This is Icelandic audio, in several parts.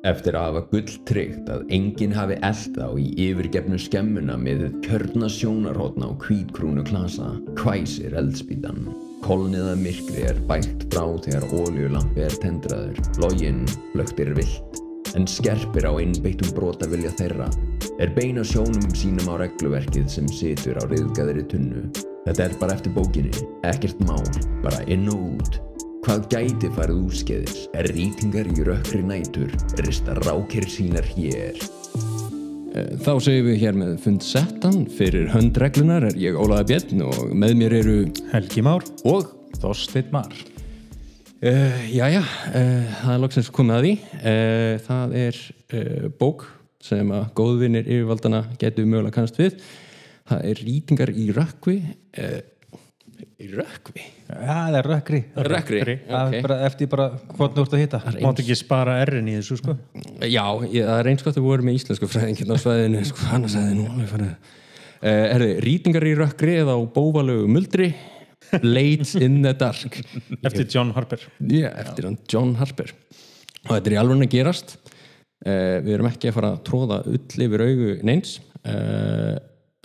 Eftir að hafa gulltryggt að enginn hafi elda á í yfirgefnu skemmuna með kjörna sjónarhóttna á hvítkrúnu klasa, hvæsir eldspýtan. Kolniða myrkri er bætt frá þegar óljulampi er tendraður, loginn flögtir vilt, en skerpir á innbeittum brotavilja þeirra, er beina sjónum sínum á regluverkið sem situr á riðgæðri tunnu. Þetta er bara eftir bókinni, ekkert mál, bara inn og út. Hvað gæti farið úrskeiðis? Er rýtingar í rökkri nætur, rista rákir sínar hér. Þá segjum við hér með fund settan. Fyrir höndreglunar er ég Ólaði Björn og með mér eru Helgi Már. Og Þorsteinn Mar. Uh, Jæja, uh, það er loksins komið að því. Uh, Það er uh, bók sem að góðvinnir yfirvaldana getur mögulega kannast við. Það er rýtingar í rökkvi. Uh, rökkvi? Já, það er rökkri Rökkri, ok bara eftir bara hvort þú ert að hitta Mátt ekki spara R-in í þessu sko Já, ég, það er eins gott að við vorum með íslensku fræðingin á svæðinu, sko, hann sagði nú alveg farið. Uh, herði, rýtingar í rökkri eða á bóvalögu muldri, Blades in the Dark. Eftir John Harper Já, eftir hann John Harper. Og þetta er í alveg að gerast. Uh, við erum ekki að fara að tróða ull yfir augu neins. Uh,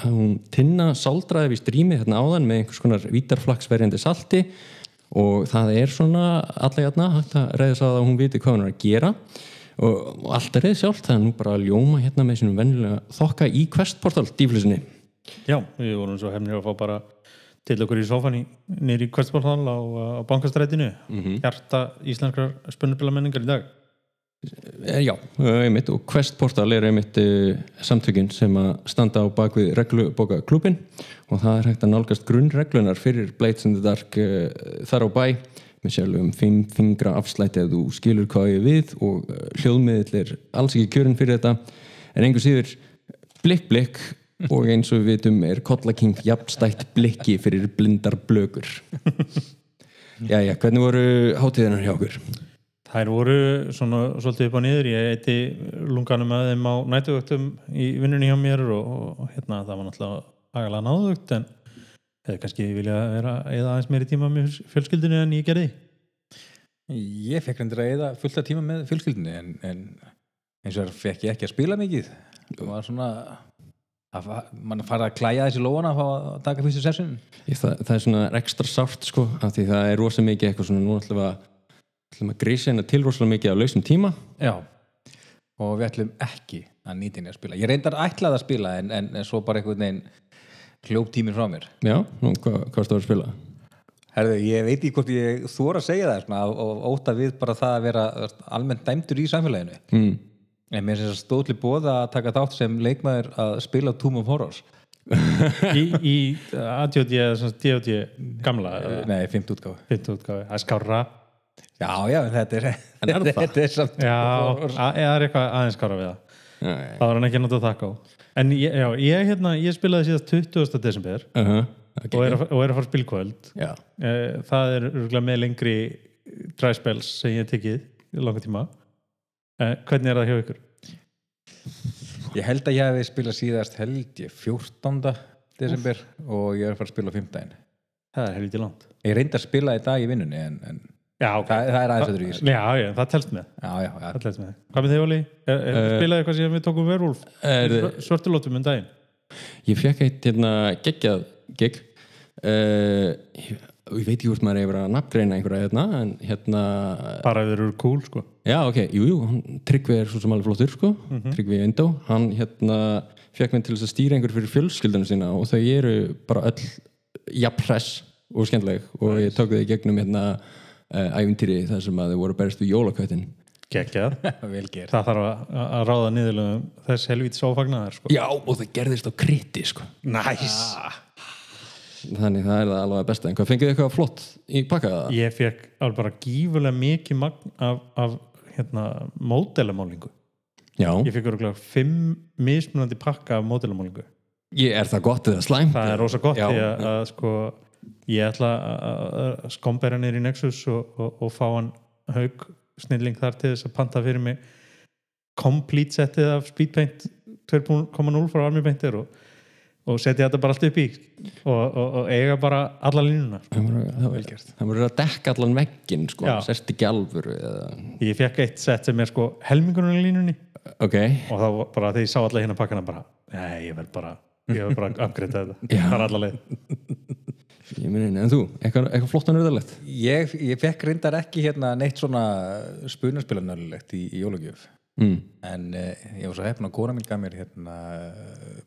hún tinna sáldraði við strímið hérna áðan með einhvers konar vítarflaksverjandi salti og það er svona allega hérna hægt að reyða sá að hún viti hvað hún er að gera. Og, allt er reyð sjálft það er nú bara að ljóma hérna með sínum venjulega þokka í questportal dýflisinni. Já, við vorum svo hefnir að fá bara til okkur í sófan í, nýri Kvestbólhall á, á bankastrætinu. Hjarta íslenskrar spunnubilamenningar í dag Já, eh, einmitt og Questportal er einmitt uh, samtökin sem að standa á bakvið reglubóka klubin og það er hægt að nálgast grunnreglunar fyrir Blades in the Dark uh, þar á bæ með sjálfum fimm fingra afslætti ef þú skilur hvað ég við og hljóðmiðl er alls ekki kjörin fyrir þetta. En einhver síður blikk blikk og eins og við vitum er Kollaking jafnstætt blikki fyrir blindar blökur. Jæja, hvernig voru hátíðinar hjá okkur? Þær voru svona svolítið upp á niður. Ég eiti lunganum að þeim á nætuvöktum í vinnunni hjá mér og, og hérna það var náttúrulega agalega náðugt en hefði kannski vilja vera eða aðeins meiri tíma með fjölskyldinu en ég gerði. Ég fekk hendur að eða fullt af tíma með fjölskyldinu en, en eins og þar fekk ég ekki að spila mikið. Það var svona að mann fara að klæja þessi lóana að fá að taka fyrstu sessun Ég, það, það er svona ekstra sárt sko af því það er rosa mikið eitthvað svona nú ætlum við að, ætlum að grísa hérna til rosalega mikið á lausum tíma. Já. Og við ætlum ekki að nýta henni að spila. Ég reyndar ætlað að spila en, en, en svo bara einhvern veginn hljóp tíminn frá mér. Já, nú, hvað, hvað varstu að spila? Herðu, ég veit ekki hvort ég þóra að segja það svona, og óta við bara það að vera almennt dæmdur í samfélaginu. Mm. en mér finnst það stóðli bóða að taka þátt sem leikmaður að spila Tomb of Horrors. Í, í ADHD eða DHD gamla Nei, 5. útgáfu 50 útgáfi, það er skárra Já, já, þetta er, er þetta er samt Já, að- það er eitthvað aðeins skára við það Já, það var hann ekki náttúrulega þakka á en ég, já, ég, hérna, ég spilaði síðast 20. desember uh -huh. okay. og, er að, að fara spilkvöld Já. Eh, það er örgulega með lengri dry spells sem ég hef tekið í langa tíma Eh, hvernig er það hjá ykkur? Ég held að ég hefði spilað síðast held ég 14. desember og ég er að fara að spila á 15. það er helviti langt Ég reyndi að spila í dag í vinnunni en, en já, ok. það, það er aðeins öðru í já, já, það telst með, Já, já, já. Það telst með. hvað með þig Óli? Eh, spilaði eitthvað sem við tókum verúlf Er- svörtulótum um daginn? Ég fekk eitt hérna geggjað gig. Uh, ég, ég veit ekki hvort maður er yfir að nafngreina einhverja hérna en hérna bara þeir eru cool sko. Já, ok, jú, jú, hann, Tryggvi er svo sem alveg flottur, sko, Tryggvi Indó, hann hérna fekk mig til þess að stýra einhver fyrir fjölskyldunum sína og þau eru bara öll jafnpress og skemmtileg. Og ég tók þau í gegnum hérna uh, æfintýri þar sem að þau voru berist við jólaköttin. ger það þarf að, að ráða niðurlegum þess helviti sófagnar sko. Já, og það gerðist á kriti, sko. næs Þannig það er það alveg besta. En hvað fengið þið eitthvað flott í pakkaða? ég fekk alveg bara gífulega mikið magn af, af hérna, módelamálingu Já, ég fekk örgulega fimm mismunandi pakka af módelamálingu ég er það gott eða slæmt? það er rosa gott að, að sko, ég ætla að- skombera niður í Nexus og, og, og fá hann haug snilling þar til þess að panta fyrir mig complete setið af Speedpaint 2.0 frá Army Painter og og setja þetta bara allt upp í og, og, og eiga bara alla línuna það voru- það voru- það voru að dekka allan veggin sko, sérst ekki alvöru eða... ég fekk eitt sett sem er sko helmingurinn í línunni. Ok, og þá bara þegar ég sá alla hérna pakkana bara, nei, ég verð bara ég verð bara að upgrade þetta, það er alla leið ég meni, en þú eitthvað, eitthvað flott og nörðalegt Ég, ég fekk reyndar ekki hérna neitt svona spunarspilanörlulegt í, í jólagjöf mm. en uh, ég var svo hefn að kona mín gaf mér hérna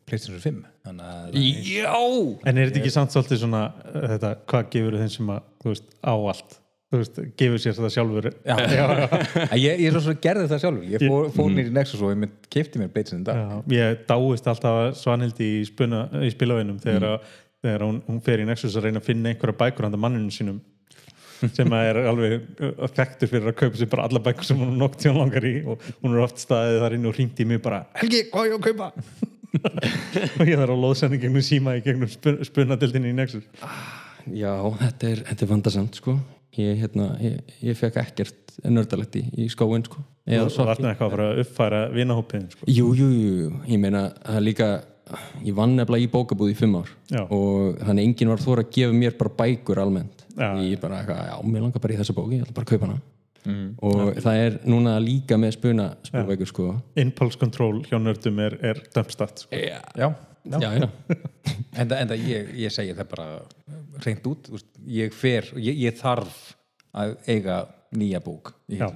PlayStation 5 þannig að já en er þetta ekki samt svolítið svona þetta, hvað gefur þeim sem að, þú veist, á allt þú veist, gefur sér þetta sjálfur Já, já, já. Ég, ég svo svo gerði það sjálfur ég fór, fór nýr í Nexus og ég kefti mér PlayStation í dag Já, ég dáist alltaf að Svanhildi í, í spilavinnum þegar, mm. Þegar hún, hún fer í Nexus að reyna að finna einhverja bækur handa manninu sínum sem að er alveg þekktur fyrir að kaupa sér bara alla bækur sem hún nokk tíðan langar í og hún er oft staðið þar inn og hringt í mig bara Helgi, hvað á ég að kaupa? og ég þarf að lóðsending gegnum síma í gegnum spun, spunadildinni í Nexus. Já, þetta er, þetta er vandasamt sko. Ég, hérna, ég, ég fekk ekkert nördalegt í, í skóin sko. Það var eitthvað að fara að uppfæra vinahópin sko. Jú, jú, jú, jú, ég meina það er líka, ég vann nefnilega í bókabúð í fimm ár Já. og þannig enginn var þóra að gefa mér bara bækur almennt Já. ég bara, já, mér langar bara í þessa bóki ég ætla bara að kaupa hana og það er núna líka með spuna spilbækur sko impulse control hjá nördum er, er dumpstat sko. já, Já, já. Enda, enda ég, ég segi það bara reynd út, þú veist, ég fer ég, ég þarf að eiga nýja bók Já.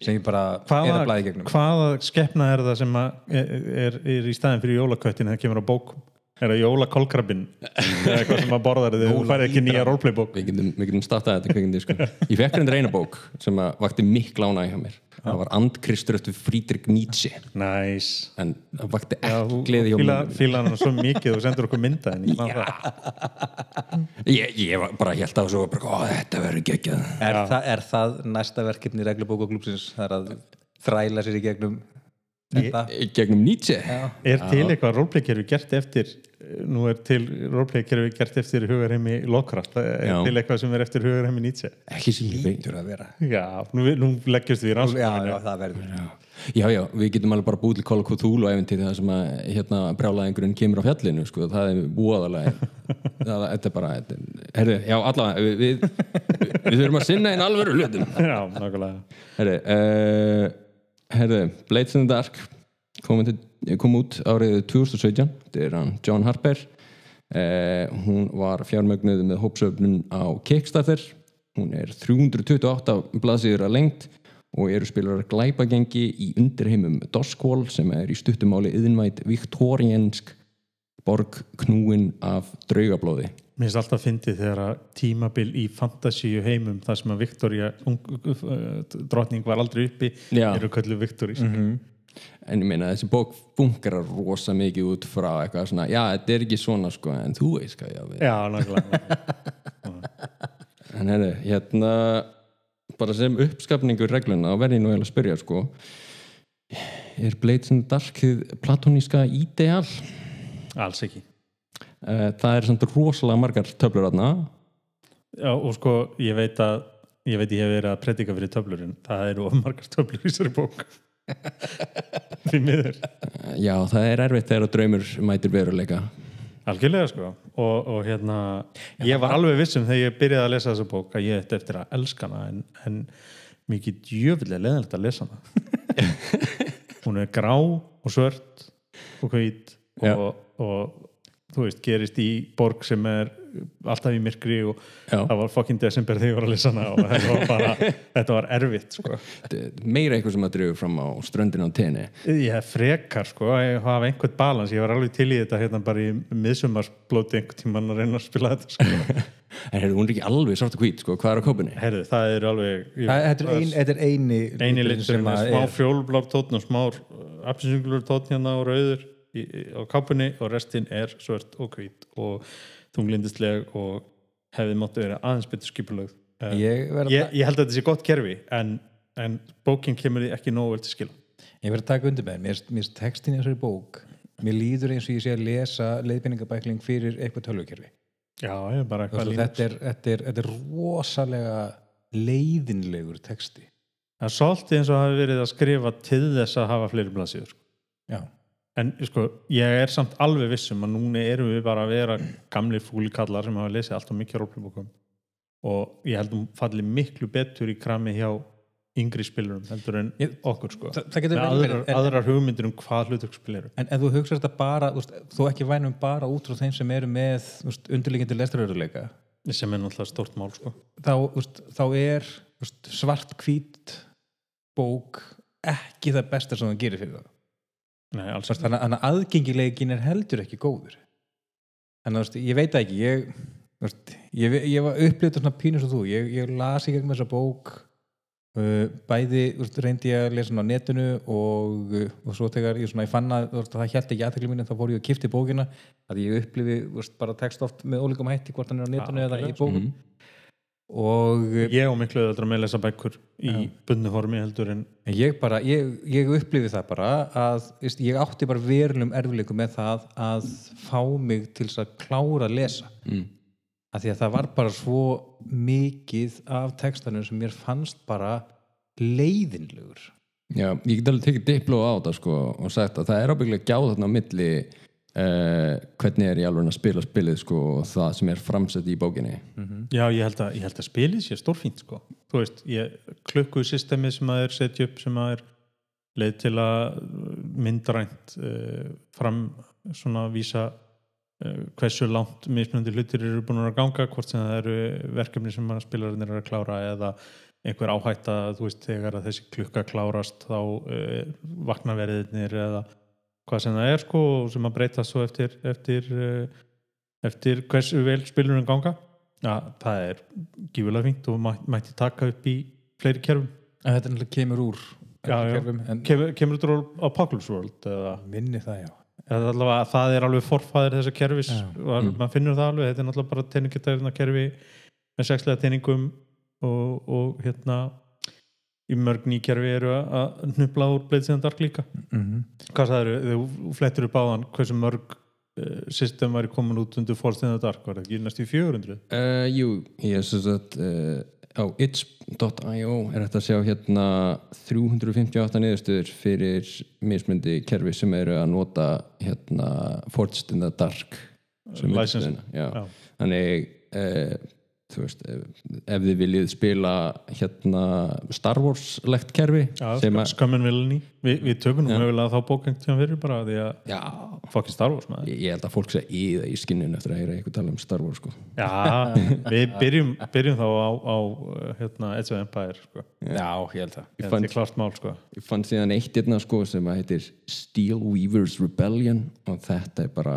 Sem ég bara er að blæði gegnum. hvaða skeppna er það sem er, er, er í staðin fyrir jólaköttin þegar kemur á bókum er það jólakolkrabin eða eitthvað sem að borðar þegar þú færði ekki nýja roleplaybók. Við getum, við getum startað þetta kvikindi sko. ég fekk reyndar eina bók sem að vakti mikla ánæg hjá mér. Það var Andkristur eftir Friedrich Nietzsche. Næs en það vakti þú ekki gleði hjá mér. fíla hann svo mikið og sendur okkur mynda en ég man það. Ég, ég var bara held á svo bara, þetta verður geggjað. Er, það, er það næsta verkefni reglubókaklúpsins það er að þræla sér í gegnum þetta. gegnum Nietzsche. Er til eitthvað roleplaykerfi gert eftir nú er til roleplaykerfi gert eftir hugarheimi Lovecraft er Já. til eitthvað sem er eftir hugarheimi Nietzsche? Ekki sem ég veit. Lítur að vera. Já, nú, nú leggjast við í já, rannsókninu já, það verður. Já, já, við getum alveg bara búið til Call of Cthulhu eventið það sem að hérna brjálæðingurinn kemur á fjallinu, sko, það er búaðalega það, þetta er bara þetta, er- herri, já, allavega við, við, við þurfum að sinna einn alvöru hlutum. Já, nákvæmlega. Herri, uh, herri Blades in the Dark kom, til, kom út árið 2017 þetta er hann John Harper. Uh, hún var fjármögnuð með hópsöfnun á Kickstarter. Hún er 328 blaðsýður að lengt og eru spilarar glæpagengi í undirheimum Doskvól sem er í stuttumáli yðinvætt viktoriensk borg knúin af draugablóði Mér finnst alltaf fyndið þegar að tímabil í fantasíu heimum þar sem að Viktoria drotning var aldrei uppi Já. eru köllu Viktori en ég meina þessi bók funkar rosa mikið út frá eitthvað svona já, þetta er ekki svona sko, en þú veist hvað ég á við. Já, nákvæmlega. En herri, hérna bara sem uppskapningur regluna þá verð ég nú eiginlega að spyrja sko. Er Blades in the Dark hið platoníska ideal Alls ekki það er samt rosalega margar töflur aðna Já, og sko, ég veit að ég veit ég hef verið að predika fyrir töflurinn. Það eru of margar töflur í þessari bók. Því miður. Já, það er erfitt þegar draumur mætir veruleika. Algjörlega sko. Og, og hérna, ég var alveg vissum þegar ég byrjaði að lesa þessa bók að ég ætti eftir að elska hana en, en mikið djöfullega leðanlegt að lesa hana. Hún er grá og svört og hvít Já. og, og þú veist, gerist í borg sem er alltaf í myrkri og Já. það var fucking desember þegar ég var að lesa hana og þetta var bara, þetta var erfitt sko meira eitthvað sem að drifur fram á ströndin á tenni Ég hef frekar sko ég hafa einhvern balans, ég var alveg til í þetta hérna bara í miðsumarsblóti einhvern tímann að reyna að spila þetta sko. en herri, hún er ekki alveg svart og hvít sko, hvað er á kópunni? Herðu, það er alveg ég, Það- Þetta er, ein, þetta er eini eini litur smá fjólblár tótn og smár apsinsunglur tótn hérna og rauður í, á kápunni og restin er svört og hvít og þunglindisleg og hefði máttu vera aðeins betur skipulögð. Uh, Ég ég, ég held að þetta sé gott kerfi en, en bókin kemur því ekki nógu vel til skila. Ég verð að taka undir með mér, mér textin í þessari bók mér líður eins og ég sé að lesa leiðbenningabækling fyrir eitthvað tölvukerfi. Já, ég er bara eitthvað þetta, er, þetta, er, þetta er rosalega leiðinlegur texti. Það er svolítið eins og hafi verið að skrifa til þess að hafa fleiri blaðsíður. Já, en sko, ég er samt alveg vissum að núna erum við bara að vera gamli fúlikallar sem hafa lesið alltaf mikið rólplubókum og ég held að hún falli miklu betur í krami hjá yngri spilurum heldur en Ég- okkur sko. það, það með aðrar, en, aðrar hugmyndir um hvað hlutverkspil eru. En, en þú hugsa þetta bara þú, ekki vænum bara út frá þeim sem eru með undirliggjandi lesturöruleika sem er náttúrulega stórt mál sko. Þá, veist, þá er þú veist, svart hvít bók ekki það besta sem það gerir fyrir það Nei, þannig að aðgengilegin er heldur ekki góður. Þannig að ég veit ekki ég, ég, ég var upplýtt svona pínus og þú, ég, ég las í gegnum þessa bók uh, bæði reyndi ég að lesa hann á netinu og, uh, og svo þegar ég, svona, ég fann að það held ekki aðtekli mín þá fór ég að kipti bókina. Að ég upplifi þú veist, bara text oft með ólíkum hætti hvort hann er á netinu Ja, eða í bókum. Mhm. Og uh, ég og miklu öðru með lesa bækur í bunnu formi heldur en En ég bara, ég, ég upplifi það bara að veist, ég átti bara verulegum erfileikum með það að fá mig til þess að klára að lesa. Mm. að því að það var bara svo mikið af textanum sem mér fannst bara leiðinlegur. Já, ég get alveg tekið dipló á þetta sko og sagt að það er ábygglega gjáð þarna á milli uh, hvernig er ég alveg að spila spilið sko það sem er framsett í bókinni? Já, ég held að, ég held að spilið sé stórfínt sko. Þú veist, ég, klukku systemið sem að er setja upp sem að er leið til að myndrænt uh, fram svona vísa uh, hversu langt mismunandi hlutir eru búin að ganga hvort sem það eru verkefni sem að spilarinn eru að klára eða einhver áhætta þú veist þegar að þessi klukka klárast þá uh, vakna veriðinir eða hvað sem það er sko og sem að breyta svo eftir eftir, uh, eftir hversu vel spilurinn ganga. Ja, það er gífulega fínt og mæ, mætti taka upp í fleiri kerfum. En þetta náttúrulega kemur úr Já, kerfum, en kemur, kemur þetta á Apocalypse World eða? Minni það já. Eða allavega það er alveg forfæðir þessa kerfis. Og maður finnur það alveg þetta er náttúrulega bara teiningatæðina kerfi með sexlega teiningum og, og hérna í mörg ný kerfi eru að- hnupla úr Blades in the Dark líka mm -hmm. hvað sagður, þú flettur upp áðan hversu mörg uh, system væri komin út undir in the Dark, var það ekki næstu í 400 uh, Jú, ég er svo að uh, á itch.io er þetta að sjá hérna 358 niðurstöður fyrir mismundi kerfi sem eru að nota hérna Forged in the Dark License. Já. Já. þannig uh, veist, ef, ef þið viljið spila hérna Star Wars legt kerfi Já, sem að skammin vilni Vi, við tökum nú mögulega þá bókengt hjá fyrir bara því að Já, fokkin Star Wars maður ég, held að fólk sé í það í skinninu eftir að heyra eitthvað tala um Star Wars sko. Já, við byrjum, byrjum þá á, á hérna, Edge of Empire sko. já, ég held það Ég fann, mál sko. ég fann síðan eitt hérna sko sem að heitir Steel Weavers Rebellion og þetta er bara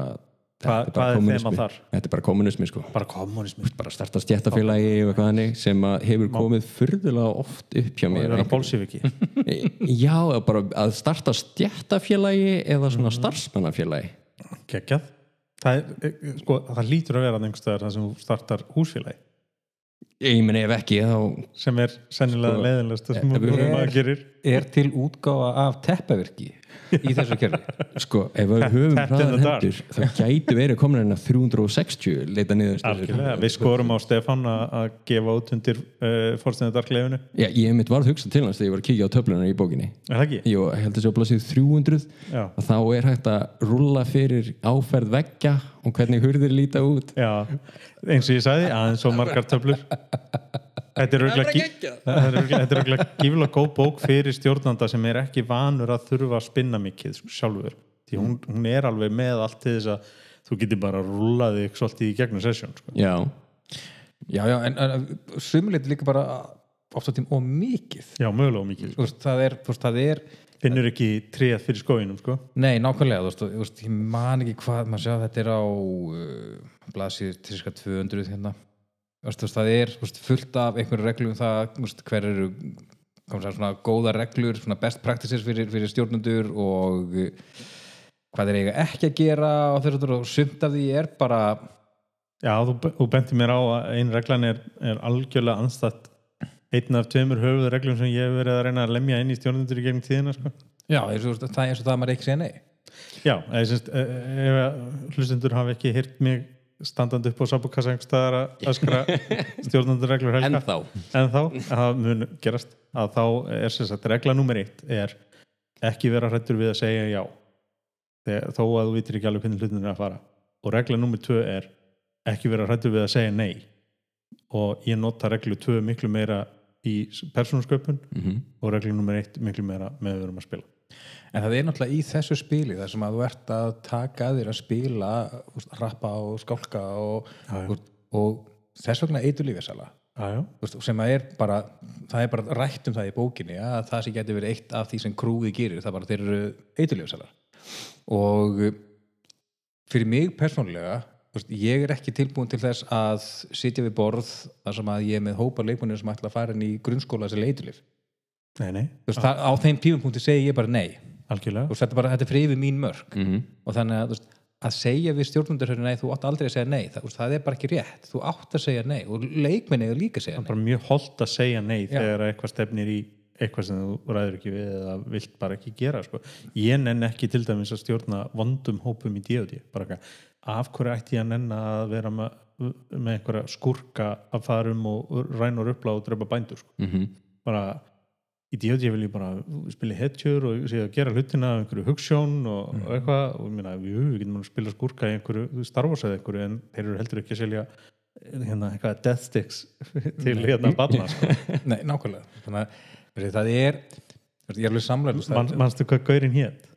Hva, Hvað er kommunismi. þeim þar? Þetta er bara kommunismi sko. Bara kommunismi bara starta stjættafélagi og eitthvað hannig sem að hefur komið furðulega oft upp hjá og mér vera bólsífiki Já, eða bara að starta stjættafélagi eða Mhm. svona starfsmannafélagi. Kekjað það, er, eh, sko, það lítur að vera einhverstaðar þar sem þú startar húsfélagi Ég meni ef ekki þá sem er sennilega Sko, sko, leiðinlegast sem ef við- maður gerir. er til útgáfa af teppavirki í þessu kerfi? Sko, ef við höfum dark. hendur þá gætu verið komin hérna 360 leita niður við skorum á Stefán að að gefa út undir uh, fórstæðinu darkleifinu Já, ég mitt var að hugsa til hans þegar ég var að kíkja á töflunar í bókinni. Er það ekki? Jú, ég held að þessi á blaðsíðu 300 Já, og þá er hægt að rúlla fyrir áferð veggja og hvernig hurðir líta út. Já eins og ég sagði, aðeins svo margar töflur Þetta er auðvitað gífilega góð bók fyrir stjórnanda sem er ekki vanur að þurfa að spinna mikið sko, sjálfur því hún, hún er alveg með allt til þess að þú getur bara að rúlla þig svolítið í gegnum sessjón sko. Já, já, já, en, en sumulit líka bara ofta tím og mikið Já, mögulega mikið Þú veist, það er, þú veist, það er Finnur ekki tréð fyrir skóinum sko. Nei, nákvæmlega, þú veist, ég man ekki hvað, maður sjá þetta er á uh, blaðsíð til cirka 200 hérna. Þú veist, þú veist, það er fullt af einhverju reglum um það, hver eru svona góða reglur, svona best practices fyrir, fyrir stjórnundur og uh, hvað er eiga ekki að gera og þessu og sumt af því er bara Já, þú, þú benti mér á að ein reglan er, er algjörlega anstætt einn af tveimur höfuð reglum sem ég hef verið að reyna að lemja inn í stjórnundur í gegnum tíðina sko. já, veist, það er og það að maður ekki segja nei Já, eða, ef að hlustendur hafa ekki heyrt mig standandi upp á sabukassa einhvers staðar að öskra stjórnundur reglur helga. En þá en þá, að það mun gerast að þá er sem sagt regla nummer eitt er ekki vera hrættur við að segja já. Þegar, þó að þú vitir ekki alveg hvernig hlutin er að fara. Og regla nummer tvö er ekki vera hrættu við að segja nei. Og ég nota reglu tvö miklu meira í persónusköpun Mhm. og reglu nummer eitt miklu meira með við erum að spila En það er náttúrulega í þessu spili þar sem að þú ert að taka að þér að spila rappa og skálka og, og, og þess vegna já, úst, sem að er bara það er bara rætt um það í bókinni að það sem getur verið eitt af því sem krúið gerir það bara þeir eru eiturlífisalar og uh, fyrir mig persónulega ég er ekki tilbúin til þess að sitja við borð þar sem að ég er með hópa leikmunir sem ætla að fara inn í grunnskóla sem eiturlíf nei, nei, Þú veist, það, á þeim tífumpunkti segi ég bara nei algjörlega Þú veist, þetta, er bara, þetta er fyrir yfir mín mörg Mhm. og þannig að, veist, að segja við stjórnundarhörðu nei, þú átt aldrei að segja nei það, það er bara ekki rétt, þú átt að segja nei og leikmenni er líka að segja það er nei bara mjög holdt að segja nei Já. þegar eitthvað stefnir í eitthvað sem þú ræður ekki við eða vilt bara ekki gera sko. ég nenn ekki til dæmis að stjórna vondum hópum í eitthvað, af hverju ætti ég að nenn að vera með, með einhverja skurka að fara um og ræna og röfla og drepa bændur sko. Mhm. bara í D.O.D. vil ég bara spila hetjur og gera hlutina af einhverju hugssjón og, og eitthvað. Og minna, jú, við getum að spila skurka í einhverju starfos eða einhverju en þeir eru heldur ekki að selja hérna eitthvað death sticks til hérna barna sko. Nei, nákvæmlega. Þannig það er ég er alveg samlega Man, manstu hvað gaurinn hétt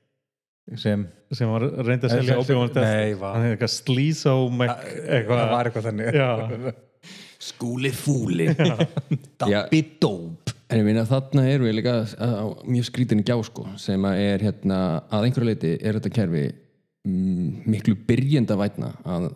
sem? Sem var reyndi að selja Nei, óbyggjum death sticks hann hefði eitthvað slísó það eitthvað. var eitthvað þannig. Já. Skúli fúli. Dabbi dóp En ég meina þarna erum við líka á mjög skrítinni gjá sko sem að er hérna að einhverju leiti er þetta kerfi mm, miklu byrjenda vætna að,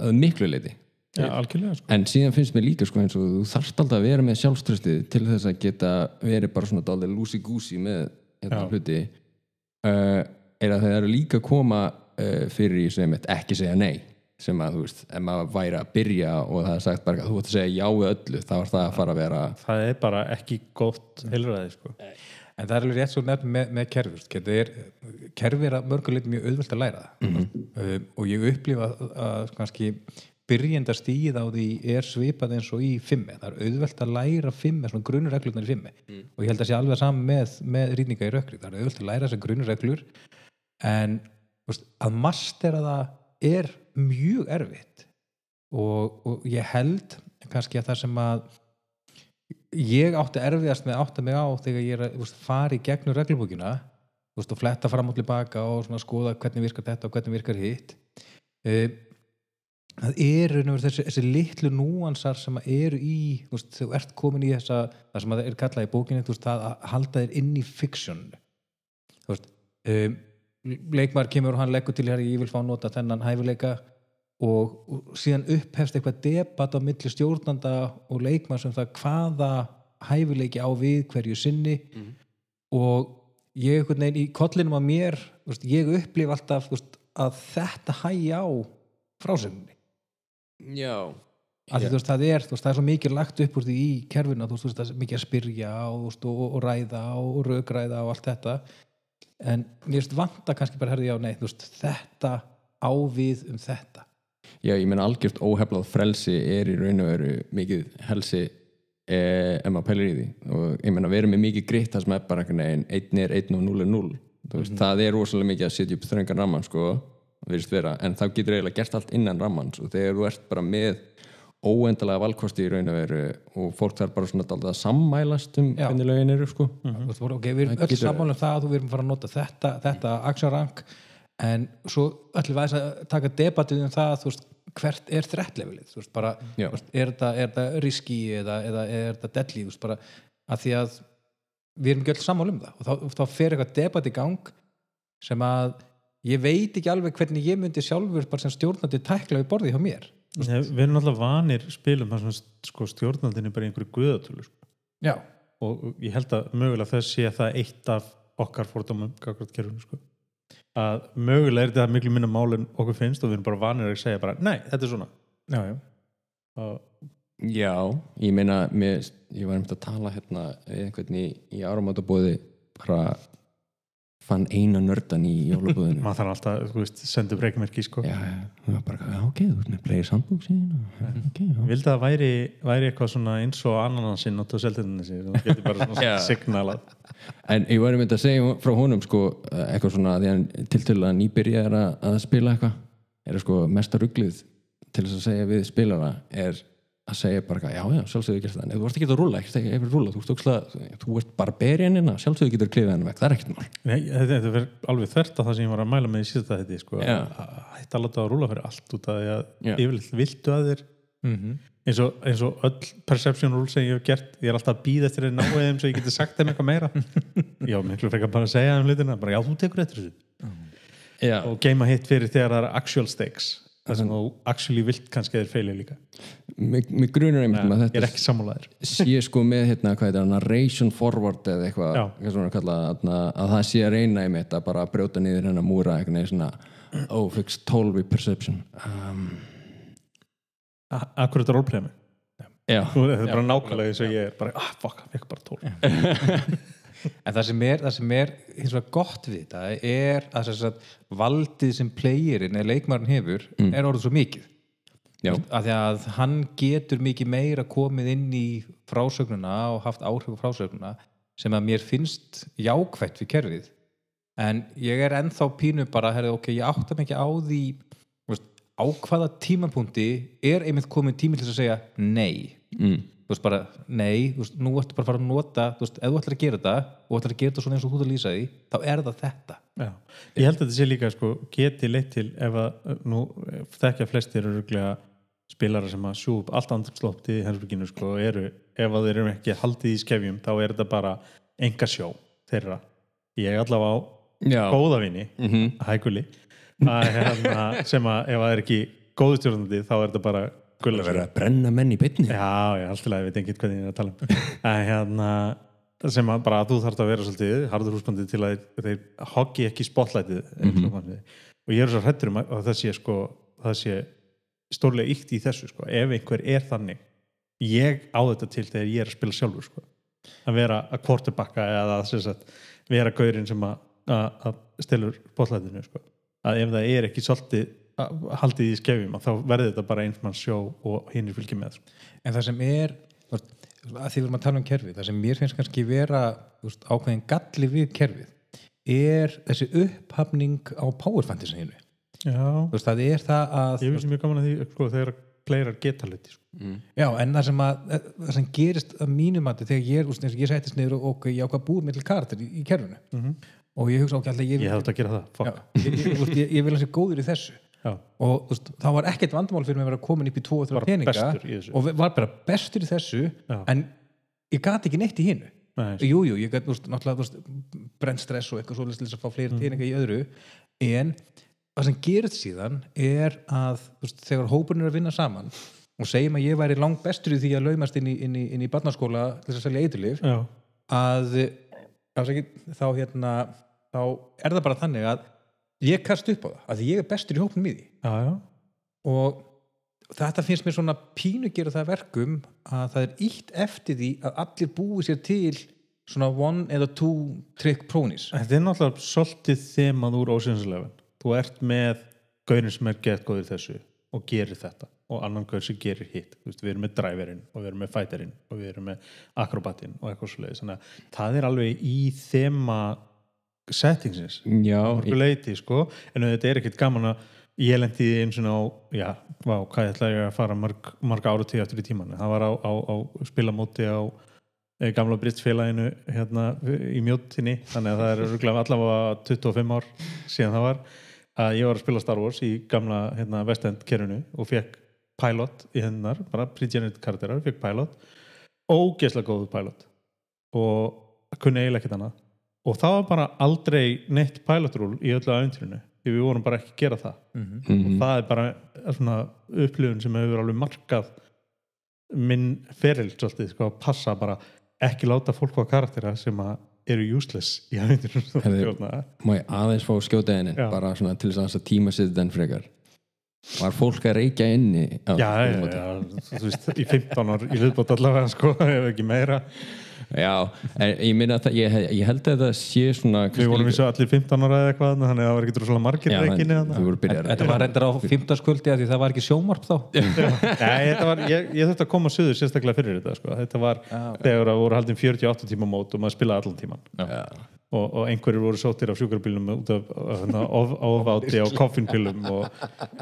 að miklu leiti Já, algjörlega sko. en síðan finnst mér líka sko eins og þú þarft alltaf að vera með sjálfströstið til þess að geta verið bara svona dálítið lúsi-gúsi með hérna Já. hluti uh, er að það eru líka að koma uh, fyrir í sem ekki segja nei sem að þú veist, ef maður væri að byrja og það er sagt bara að þú ætti að segja já við öllu þá er það að fara að vera það er bara ekki gott heilræði sko. En það er alveg rétt svo nefn með, með er, kerfi er að mörguleiti mjög auðvelt að læra það. Um, og ég upplifa að, að kannski byrjenda stíð á því er svipað eins og í fimmi það er auðvelt að læra fimmi, svona grunnreglurnar í fimmi og ég held að sé alveg saman með, með rýtninga í rökri, það er auðvelt að læra þessar grunnreglur en veist, að mastera það er mjög erfitt. Og, og ég held kannski að það sem að ég átti erfiðast með að átta mig á þegar ég er að veist, fara í gegnum reglubókina þú veist, og fletta fram og tilbaka og skoða hvernig virkar þetta og hvernig virkar hitt. Uh, það eru þessi, þessi litlu núansar sem eru í veist, þú ert komin í þessa það sem að það er kallað í veist, það að halda þér inn í fiksjón um, leikmaður kemur og hann leggur til hér ég vil fá nota þennan hæfileika. Og, og síðan upphefst eitthvað debat á milli stjórnanda og leikmaður sem það hvaða hæfileiki á við hverju sinni. Og ég einhvern veginn í kollinum að mér veist, ég upplif alltaf veist, að þetta hægja á frásögninni Já. Því, veist, það er, veist, það er svo mikið lagt upp úr því í kerfinu, þú veist, það er mikið að spyrja og, og, og ræða og rökræða og allt þetta en mér finnst vanta kannski bara herði á nei, þú veist, þetta á við um þetta. Já, ég meina algjört óheflað frelsi er í raun og veru mikið helsi eh, ef maður pælir í því. Og ég meina við erum með mikið gritt það sem er bara einn er einn og núl er núl veist, það er rosalega mikið að setja upp þröngan ramman sko, en þá getur eiginlega gert allt innan rammans og þegar þú ert bara með óendalega valkosti í raun og veru og fólk þarf bara svona að sammælast um hvernig lögin eru sko. Þú veist, ok, við erum öll sammála um það að þú erum að fara að nota þetta, þetta aksjarank en svo ætlum við að taka debatið um það, þú veist, hvert er þrettlevelið, þú veist, bara veist, er þetta, riski eða, eða er þetta deadly, þú veist, bara að því að við erum ekki öll sammála um það. Og þá, þá fer eitthvað debat í gang sem að ég veit ekki alveg hvernig ég myndi sjálfur bara sem stjórnandi tækla við borðið hjá mér við erum alltaf vanir spilum þar sem sko, stjórnaldin er bara einhverju guðatölu sko. Já, og ég held að mögulega þess sé að það er eitt af okkar kerfinu sko. að mögulega er þetta miklu minna mál en okkur finnst og við erum bara vanir að segja bara nei, þetta er svona já, já og, Já, ég meina mér, ég var einmitt að tala hérna einhvern í, í áramótabóði bara fann eina nördan í jólabúðinu maður þarf alltaf, þú veist, sendu breykmerki sko. já, já, bara, já, ok, þú ert með Players Handbook síðan ok, já. Vildi að væri, væri eitthvað svona eins og ananansinn á tóseldinni sig þú getur bara svona signalað. En ég var einmitt að segja frá honum sko, eitthvað svona að því hann til til að nýbyrja er að, að spila eitthvað. Er sko mesta rugglið til þess að segja við spilara er að segja bara eitthvað, já, já, sjálfsögðu getur það. En ef þú varst ekki að rúla, ekki að rúla þú ert, ókslega, þú ert barbarianina, sjálfsögðu getur klifið henni vekk, það er ekkert mál. Nei, þetta, þetta verður alveg þvert á það sem ég var að mæla með í síðasta þetta sko. Já. að hætta að láta að rúla fyrir allt út af því að Já. yfirleitt viltu að þér. Eins, og, eins og öll perception rule sem ég hef gert ég er alltaf að býða eftir þeir náið þeim svo ég geti sagt þeim eitthvað meira. Já, miklu frekar bara að segja þeim hlutina bara já, þú tekur eftir þessu. Já, og geima hitt fyrir þegar það er actual stakes það sem þú actually vilt kannski þeir feili líka. Mig, mig grunur einmitt um að ég er þetta ekki sammálaðir sé sko með hérna, hvað heitir það, narration forward eða eitthvað, hvað svona kalla að, að það sé að reyna einmitt að bara brjóta niður hennar múra eitthvað svona oh, fix 12 í perception. Um, akkur þetta roleplaya mig Já, Nú, þetta er bara nákvæmlega eins og ég er bara, ah, fuck, ég bara tól En það sem er, það sem er hins vegar gott við þetta er að, sem sagt, valdið sem playerinn eða leikmarinn hefur er orðið svo mikið. Já, að því að hann getur mikið meira komið inn í frásögnuna og haft áhrif á frásögnuna sem að mér finnst jákvætt við kerfið. En ég er ennþá pínu bara herri, ok, ég átta ekki á því veist, á hvaða tímapunkti er einmitt komið tími til þess að segja nei? Mm, þú veist bara, nei, þú veist, nú ertu bara að fara að nota þú veist, ef þú ætlar að gera þetta og ætlar að gera þetta svona eins og þú ert að lýsa því þá er það þetta Já. Ég held að þetta sé líka sko, geti leitt til ef að nú þekkja flestir eru rúglega spilara sem að sjú upp allt andrumslótt í herbyginu sko, eru, ef að þeir eru ekki haldið í skefjum þá er þetta bara enga sjó þeirra ég allavega á já. góða vini Mhm. hækuli að, hérna, sem að ef það er ekki góðu stjórnandi þá er þetta bara gulla verið að brenna menn í bytni Já, já, alltaf ég veit ekki hvað ég er að tala um. En hérna sem að bara að þú þarf að vera svolítið harður húsbandið til að þeir, hoggi ekki spotlightið mm og ég er svo hrættur um að að það sé sko það sé stórlega ykt í þessu sko. Ef einhver er þannig ég á þetta til þegar ég er að spila sjálfur sko. Að vera að quarterbacka eða að sem sagt, vera gaurinn sem að, að, að stelur spotlightinu sko. Að ef það er ekki svolítið að- haldið í skefjum að þá verður þetta bara eins mann sjó og hinn er fylgið með. En það sem er að því við erum að tala um kerfið það sem mér finnst kannski vera veist, ákveðin galli við kerfið er þessi upphafning á power fantasy-inu. Já, Þú veist, það er það að ég finnst mjög gaman að því sko, þegar playrar geta hluti sko. já, en það sem, að, það sem gerist að mínum að þegar ég, veist, og ég sættist niður og ok, ég ákvað búið með til karakter í, í kerfinu. Og ég hugsa ok, alltaf ég, Ég hef þetta að gera það, já, fuck ég, ég, vil að sé góður í þessu Já, og veist, það var ekkert vandamál fyrir mig að vera komin upp í 2 og 3 Bara peninga og var bara bestur í þessu Já. en ég gati ekki neitt í hinnu Nei, sko. jú, jú, ég gæti náttúrulega brent stress og eitthvað svoleiðis til að fá fleiri peninga í öðru. En það sem gerist síðan er að veist, þegar hópurinn er að vinna saman og segjum að ég væri langt bestur í því að laumast inn í, inn í, inn í barnaskóla til þess að selja eiturlif já, að afsakið, þá hérna þá er það bara þannig að ég kast upp á það, að ég er bestur í hópnum í því. Já, já. og þetta finnst mér svona pínu gera það að verkum að það er ítt eftir því að allir búi sér til svona one eða two trick prónis Þetta er náttúrulega svolítið þemað úr Eleven. Þú ert með gaurin sem er gett góður í þessu og gerir þetta. Og annan gaur sem gerir hitt. Við erum með driverinn og við erum með fighterinn og við erum með akrobatinn og eitthvað svo þannig að það er alveg í þema settingsins. Já, leiti sko. En þetta er ekkert gaman að ég lendi því eins og á já, vá, hvað ætla ég að fara marg, marg ára tíu eftir í tíman það var á, á, á spilamóti á eh, gamla britsfélaginu hérna í mjóttinni þannig að það er örugglega allavega 25 ár síðan það var að ég var að spila Star Wars í gamla hérna, West End kerfinu og fekk pilot í hennar, bara pre-generated karakterar fekk pilot, ógeðslega góðu pilot. Og kunni eiginlega ekkert annað og það var bara aldrei neitt pilot rule í öllu aðeintrinu því við vorum bara ekki að gera það. Mhm. og það er bara svona upplifun sem hefur alveg markað minn feril svolítið sko, að passa bara ekki láta fólk á karaktera sem að eru useless í aðeintrinu Hefði- má ég aðeins fá skjóta henni Já. bara svona til þess að tíma sitt den frekar? Var fólk að reykja inni Já, já, já, þú veist, í 15 ár í viðbót allavega, sko, ef ekki meira Já, en ég minna að það, ég, ég held að það sé svona Við vorum vissu allir 15 ára eða eitthvað þannig að það var ekki droslega margir Já, byrjar Þetta var reyndar á fimmtarskvöldi því það var ekki sjómarp þá. Nei, þetta var, ég, ég þurfti að koma suður sérstaklega fyrir þetta sko. Þetta var þegar það voru haldin 48 tíma mót og maður spilaði allan tíman Já. Og, og einhverjir voru sóttir af sjúkrabílum út af hérna, of- ofáti á koffinpillum og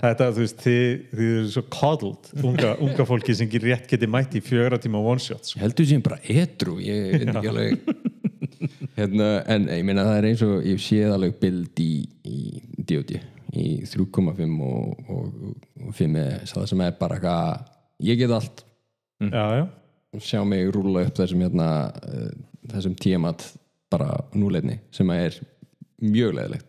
þetta, þú veist, þið, þið eru svo coddled, unga, unga fólki sem ekki rétt geti mætt í fjögra tíma one shots Ég heldur sem bara edru ég veit ekki alveg. Hérna, en ég meina það er eins og ég séð alveg bild í, í DOD í 3,5 og, og, og 5 er það sem er bara eitthvað ég get allt. Já, já, sjá mig rúla upp þessum hérna, uh, þessum tíamat bara núleitni sem að er mjög leðilegt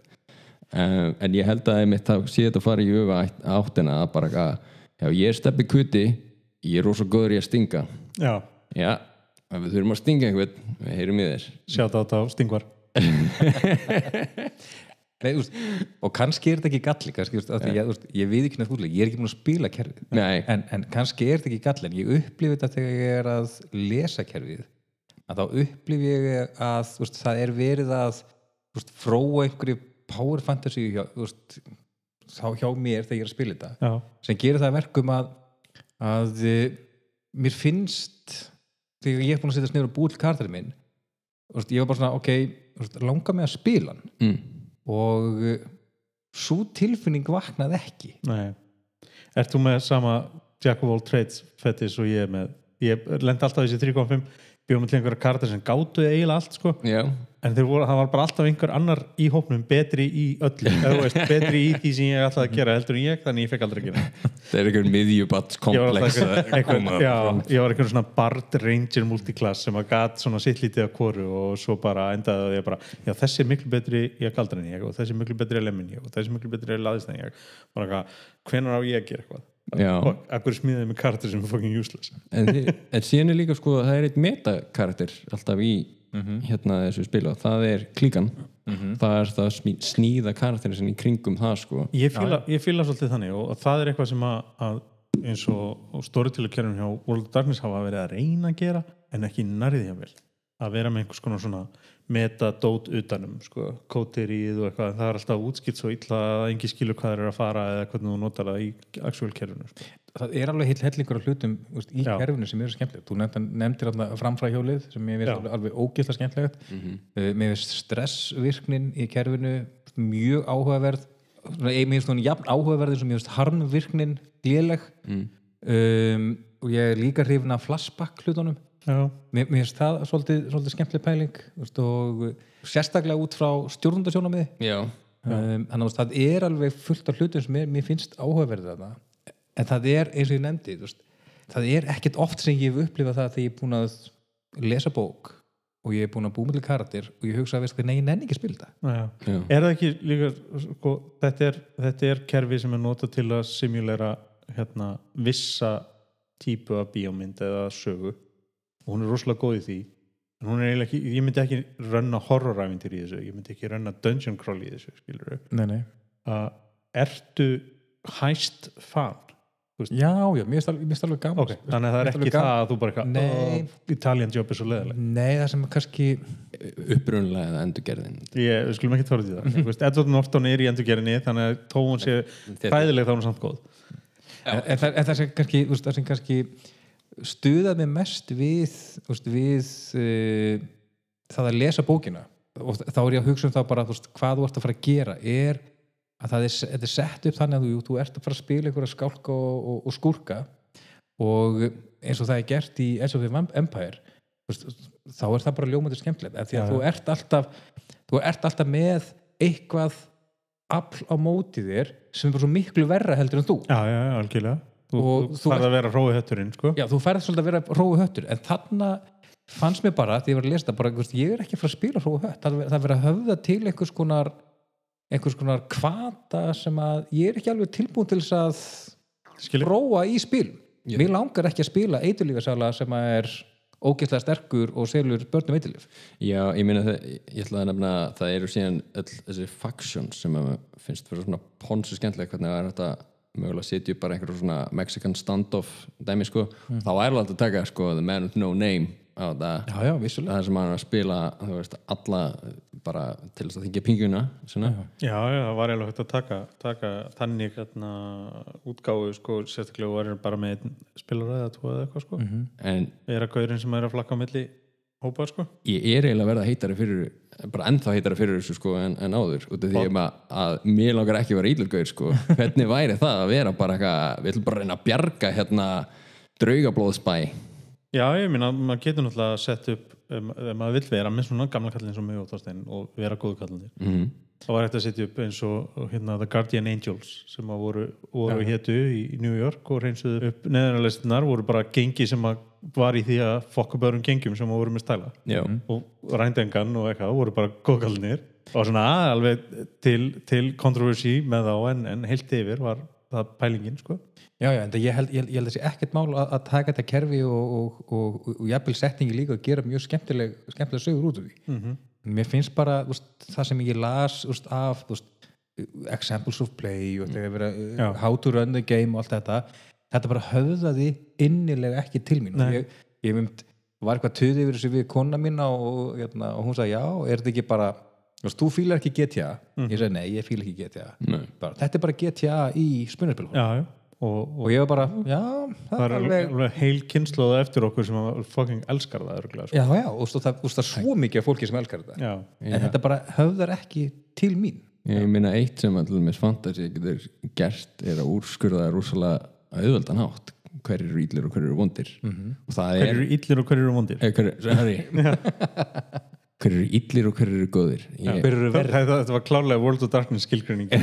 uh, en ég held að einmitt þá sé þetta fara í öfa áttina að bara eitthvað, já ég er steppi kuti ég er rosa góður í að stinga. Já. Já, við þurfum að stinga einhvern við heyrum í þér. Sjáta á þetta á Stingvar. Nei, úst, og kannski er þetta ekki galli kannski, úst, því, ég, úst, ég við ekki náttúrulega ég er ekki búin að spila kerfið. Nei. en, en kannski er þetta ekki galli en ég upplifi þetta þegar ég er að lesa kerfið að þá upplifi ég að úst, það er verið að úst, fróa einhverju power fantasy hjá, úst, þá hjá mér þegar ég er að spila þetta Já, sem gerir það að verkum að að eh, mér finnst þegar ég er búin að setja sniður og búið til kartarinn minn úst, ég var bara svona, ok úst, langar mig að spila hann. Mm. og svo tilfinning vaknaði ekki. Nei. Ert þú með sama Jack of all trades fettis og ég er með Ég lendi alltaf þessi 3.5 bjóðum til einhverja kartar sem gátu eiginlega allt sko. Já, en voru, það var bara alltaf einhver annar í hópnum betri í öllu. Veist, betri í því sem ég ætlaði að gera heldur en ég, þannig ég fekk aldrei að gera það. Er einhver var komplex að ég var einhver svona Bard Ranger multiclass sem að gat svona sitt lítið af hvoru og svo bara endaði að ég bara já, þessi er miklu betri í að galdra en ég og þessi er miklu betri í að lemmin ég og þessi er miklu betri í að laðist en ég eitthvað, hvenær á ég að gera eitthvað akkur smíðið með kartur sem er fucking useless? En, þi- en síðan er líka sko að það er eitt metakarakter alltaf í hérna þessu spilu og það er klíkan. Það er það að smí- sníða karakterin sinni í kringum það sko. Ég fíla, ég fíla svolítið þannig og, og það er eitthvað sem að, að eins og storytellerkerfin hjá World of Darkness hafa verið að reyna að gera en ekki nærðið hjá vel. Að vera með einhvers konar svona metadót utanum, sko, kóterið og eitthvað, en það er alltaf útskilt svo illa að engi skilur hvað þeir eru að fara eða hvernig þú notar það í actual kerfinu sko. það er alveg heill hellingur af hlutum úst, í Já. kerfinu sem eru skemmtilegt þú nefndir, þarna framfræhjólið sem ég veist alveg, alveg ógæsla skemmtilegt. Mm mér veist stressvirknin í kerfinu mjög áhugaverð. Svona, ég mér finnst hún jafn áhugaverð sem ég veist harmvirknin léleg. Um, og ég er líka hrifin af flashback hlutunum mér, finnst það svolítið, svolítið skemmtileg pæling veist, og sérstaklega út frá stjórnundasjónamiði já, um, þannig að það er alveg fullt af hlutum sem mér, mér finnst áhugaverðið þarna. En það er eins og ég nefndi veist, það er ekkert oft sem ég hef upplifað það þegar ég er búin að lesa bók og ég er búin að búa með til karakter og ég hugsa að veist, nei, ég nenni ekki já. Er það ekki líka, sko, þetta er, þetta er kerfi sem er notað til að simulera hérna, vissa típu af bíómynd eða sögu og hún er rosalega góð í því. En hún er eiginlega ekki, ég myndi ekki rönna horroræfintir í þessu, ég myndi ekki rönna dungeon crawl í þessu, skilur nei. uh, Ertu hæst fan? já, já, mér finnst alveg, gaman Ok, þannig að það er ekki það að þú bara eitthvað, Nei. "Oh, Italian job er svo leðileg nei, það sem er kannski upprunlega eða endurgerðin. Ég, við skulum ekki tóra til það. Þú veist, Edward Norton er í endurgerinni þannig að hún sé fæðileg þá er hún samt góð. En það sem kannski, stuðað mig mest við veist, við uh, það að lesa bókina. Og þá er ég að hugsa um það bara veist, hvað þú ert að fara að gera er að það er, er sett upp þannig að þú, þú ert að fara að spila einhverja skálka og, og, og skúrka. Og eins og það er gert í Edge of the Empire veist, þá er það bara ljómandi skemmtilegt. Því að Já, þú ert alltaf þú ert alltaf með eitthvað afl á móti þér sem er bara svo miklu verra heldur en þú. Já, já, algjörlega Þú, Og þú, þarf að vera hrói hötturinn, sko. Já, þú færð svolítið að vera rói höttur en þarna fannst mér bara því ég var að lesa bara, ég er ekki að fara að spila rói hött það er er verið að höfða til einhvers konar einhvers konar kvata sem að ég er ekki alveg tilbúin til að Skilur. róa í spil mér langar ekki að spila eiturlífasala sem að er ógeðslega sterkur og selur börnum eiturlíf Já, ég meina það, ég ætla að nefna að það eru síðan öll þessi factions sem að finnst fyrir svona ponsu skemmtilega hvernig það er þetta mögulega setja upp bara einhverjum svona Mexican standoff dæmi sko, þá er alveg að taka sko the man with no name á þetta. Já, já, vissulega. Það sem hann er að spila þú veist, alla bara til þess að þingja pinguna svona. Já, já, það var eiginlega hægt að taka, taka þannig hérna, útgáfu sko, sérstaklega var bara með einn spilaræði eða tvo eða eitthvað sko. en er að gaurinn sem er að flakka á milli hópa sko. ég er eiginlega að verða heitari fyrir bara ennþá heitari fyrir þessu sko en, en áður út af því að, að mér langar ekki að vera ílurgauð sko, hvernig væri það að vera bara eitthvað, við ætlum bara að reyna að bjarga hérna draugablóðsbæ? Já, ég minna, maður getur náttúrulega að setja upp ef maður vill vera með svona gamla kallin eins og mig og vera góðu kallinir mm. þá var þetta að setja upp eins og hérna, The Guardian Angels sem voru, voru hétu í New York og reynsuðu upp neðanarlistunar voru bara gengi sem að var í því að fokka börum gengjum sem að voru með stæla Já, og rændengan og eitthvað voru bara góðkallinir og svona alveg til, til kontroversi með þá en, en heilt yfir var það pælingin sko Já, já, en það- ég held, ég, held- ég held þessi ekkert mál að, að taka þetta kerfi og, og, og, og, og jafnvel setningi líka og gera mjög skemmtileg, skemmtileg sögur út af því. Mhm. Mér finnst bara úst, það sem ég las úst, af úst, examples of play og þegar vera, Já. how to run the game og allt þetta, þetta bara höfðaði innilega ekki til mín. Nei. ég, ég mynd, var eitthvað töði yfir þessu við kona mína og, hérna, og hún sagði já, er þetta ekki bara Þú, fílar ekki GTA ég segi nei, ég fíla ekki GTA bara, þetta er bara GTA í spunarspilum Já, já. Og, og og ég var bara, já, það, það er alveg, alveg heil kynnslóða eftir okkur sem að fucking elskar það örgulega sko. já, já, og það, það er svo mikið af fólki sem elskar þetta. Já, en þetta bara höfðar ekki til mín. Ég meina eitt sem allir með fantasi getur gert er að úrskurða rúsalega auðveldan hátt hver eru íllir og hver eru vondir. -hmm. og það hver er eru illir og hver eru vondir? Eh, hver, hver eru illir og hver eru góðir. Ég, hver eru þetta, þetta var klárlega World of Darkness skilgrinning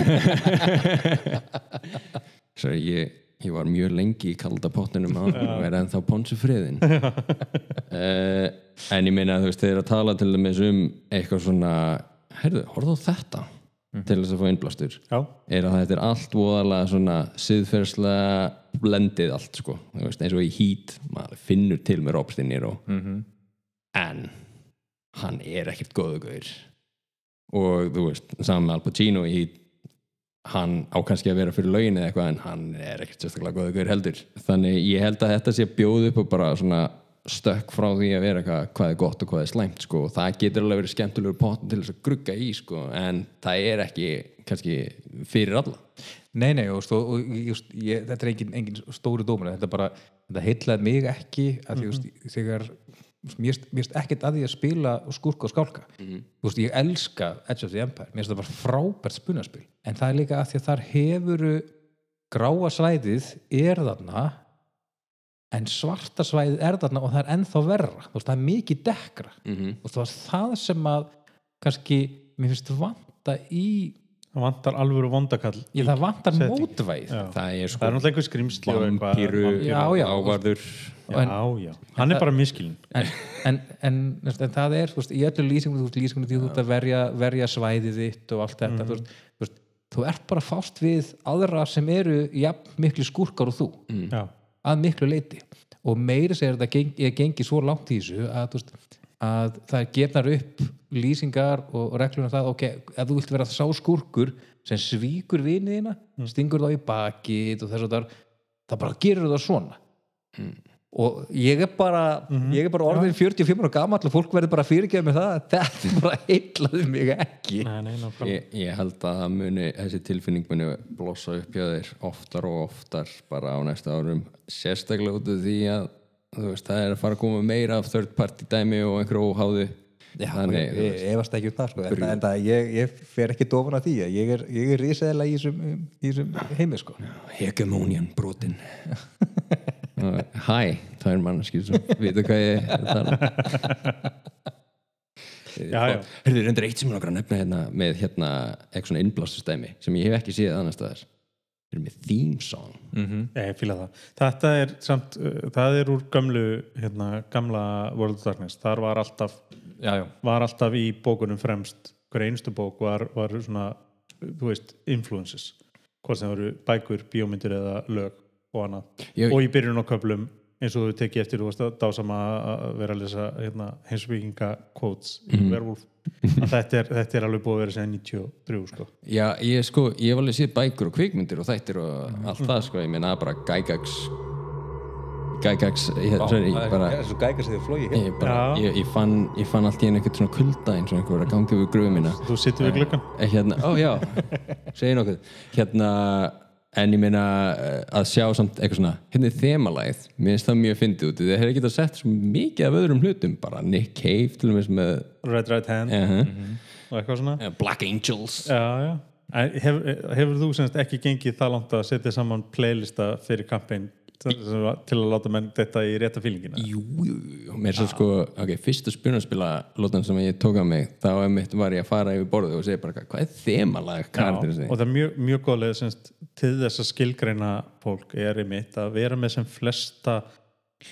sorry, ég, ég var mjög lengi í kalda pottinum og er ennþá ponsu friðin uh, en ég meina þú veist þeir að tala til dæmis um eitthvað svona heyrðu, horfðu á þetta til þess að fá innblástur. Já, er að þetta er allt voðalega svona siðferðslega blendið allt sko, veist, eins og í hít maður finnur til með Robstinir og Mhm. en hann er ekkert góðu gauður og þú veist, saman með Al Pacino í Heat hann á kannski að vera fyrir lögin eða eitthvað en hann er ekkert sérstaklega góðu gauður heldur. Þannig ég held að þetta sé að bjóða upp og bara svona stökk frá því að vera eitthvað hvað er gott og hvað er slæmt sko. Og það getur alveg verið skemmtilegur potn til þess að grugga í sko. En það er ekki kannski fyrir alla. Nei, nei, og, og, og just, ég, þetta er engin, engin stóri dómur þetta bara, þetta heitlaði mig ekki að mm þegar mér finnst ekkert að því að spila skúrka og skálka. Þú veist, ég elska Edge of the Empire, mér finnst það bara frábært spunaspil, en það er líka að því að þar hefuru gráa svæðið er þarna en svarta svæðið er þarna og það er ennþá verra, þú veist, það er mikið dekkra. Mm -hmm. og það var það sem að kannski, mér finnst vanta í það vantar alvöru vondakall ég, það vantar setting. mótvæð það er Það er sko náttúrulega einhver skrimsli vampíru vampíru. Já, já. ávarður. Já, hann er bara miskilin en, en, en, en það er þú veist, í öllu lýsingunum, þú veist, þú ert að verja, verja svæðið þitt og allt þetta þú, veist, þú, veist, þú ert bara fást við aðra sem eru jafn miklu skúrkar og þú. Já, að miklu leiti og meiri segir þetta geng, ég gengi svo langt í þessu að, veist, að það gefnar upp lýsingar og, reglur um það, ok, ef þú vilt vera sá skúrkur sem svíkur viniðina stingur þá í bakið og þess að það það bara gerur það svona og ég er bara ég er bara orðin 45 ára gamall og fólk verður bara að fyrirgefa mig það. Að þetta bara heitlaði mig ekki. Nei, nei, ég, ég held að það muni, þessi tilfinning muni blossa upp hjá þér oftar og oftar bara á næsta árum. Sérstaklega út af því að þú veist, það er að fara að koma meira af third party dæmi og einhverju óháðu. Já, Þannig, ég, ég, ég efast ekki um það sko. en, en það, ég, ég fer ekki dofan að því ég er, ég er risaðilega í þessum, í þessum heimi sko. hegemónian brotin hæ, það er mannskið sem vita hvað ég er að tala Já, já. Hörðu, reyndir eitt sem ég langar að nefna hérna með hérna eitthvað svona innblásustæmi sem ég hef ekki séð annars staðar Við erum með theme song Ég fíla það. Þetta er samt, uh, það er úr gamlu, hérna, gamla World of Darkness. Þar var alltaf, já, já. var alltaf í bókunum fremst, hver einstu bók var, var svona, þú veist, influences. Hvort sem voru bækur, bíómyndir eða lög og annað. Ég- Og í byrjun á köflum, eins og þú tekið eftir, þú varst að dásama að vera að lesa hérna, heimsbygginga quotes í Werewolf. Að þetta, er, þetta er alveg búið að vera sem 93, sko. Já, ég sko, ég hef alveg séð bækur og kvikmyndir og þættir og allt það sko, ég meina bara Gygax. Gygax ég, sorry, ég bara, er svo gækast þegar flói ég, bara ég, ég, fann, ég fann allt í einu eitthvað svona kulda eins og einhver var að ganga yfir gröfu mína. Þú sittur við gluggan Eh, hérna, ó já, segi nokkuð. Hérna, en ég meina eh, að sjá samt eitthvað svona hérna er þemalæð, mér finnst það mjög fyndið út þeir hefði getað sett svo mikið af öðrum hlutum bara Nick Cave til dæmis með Red Right Hand. Uh og eitthvað svona. -huh. Black Angels. Já, já. Hef, Hefur þú semst ekki gengið það langt að setja saman playlista fyrir kampæn til að láta menn þetta í rétta fílingina. Jú, jú, jú, mér svo sko ok, fyrsta spunarspila lótan sem ég tók á mig þá var ég að fara yfir borðið og segja bara hvað er þemalag Já, og það er mjög, mjög góðlega semst, til þess að skilgreina fólk er einmitt að vera með sem flesta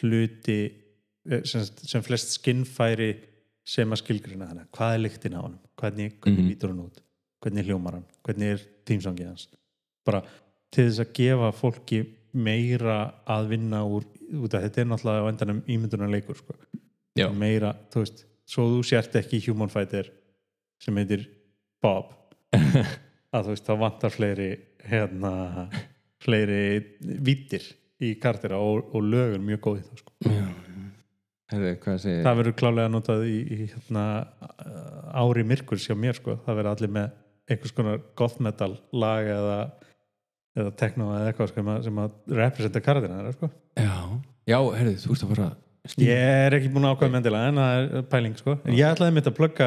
hluti eh, semst, sem flest skinnfæri sem að skilgreina. Hana hvað er lyktin á hann, hvernig, hvernig lítur hann út? Hvernig hljómar hann, hvernig er tímsangið hans? Bara til þess að gefa fólki meira að vinna úr, út af þetta er náttúrulega á endanum ímyndunar leikur sko. Já. meira, þú veist svo þú sért ekki human fighter sem heitir Bob að þú veist, þá vantar fleiri hérna fleiri vittir í kartira og, og lögur mjög góði þá sko. Herðu, hvað segir það verður klálega notað í, í hérna, ári myrkur sjá mér sko. það verður allir með einhvers konar goth metal lag eða, eða techno eða eitthvað sko, sem að, representa þeirra sko. Já, já herðu, þú ert að fara ég er ekki búin að ákvæða mendilega en það er pæling sko. en ég ætlaði mitt að plugga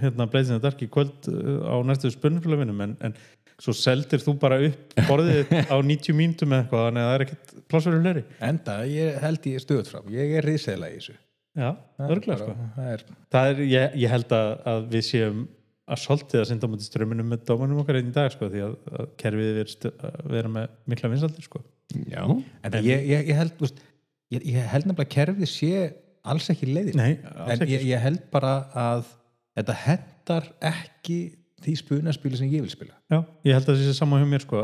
hérna, Blazing the Dark í kvöld uh, á næstu spunnfélaginum en, en svo seldir þú bara upp borðið á 90 mínútum eða eitthvað að það er ekkert plássverður fleiri. Enda, ég held ég stöðut fram. Ég er riðsegla í þessu. Já, örgulega sko. það er, það er, ég, ég held að, að við séum að svolítið að synda á strömmunum með dómanum okkar einn í dag sko því að, að kerfið er stu, að vera með mikla vinsaldir sko. Já, en ég, ég, ég held úst, ég, ég held nefnilega að kerfið sé alls ekki leiðin Nei, alls en ekki, ég, ég held bara að þetta hendar ekki því spunaspili sem ég vil spila. Já, ég held að það sé saman hjá mér sko.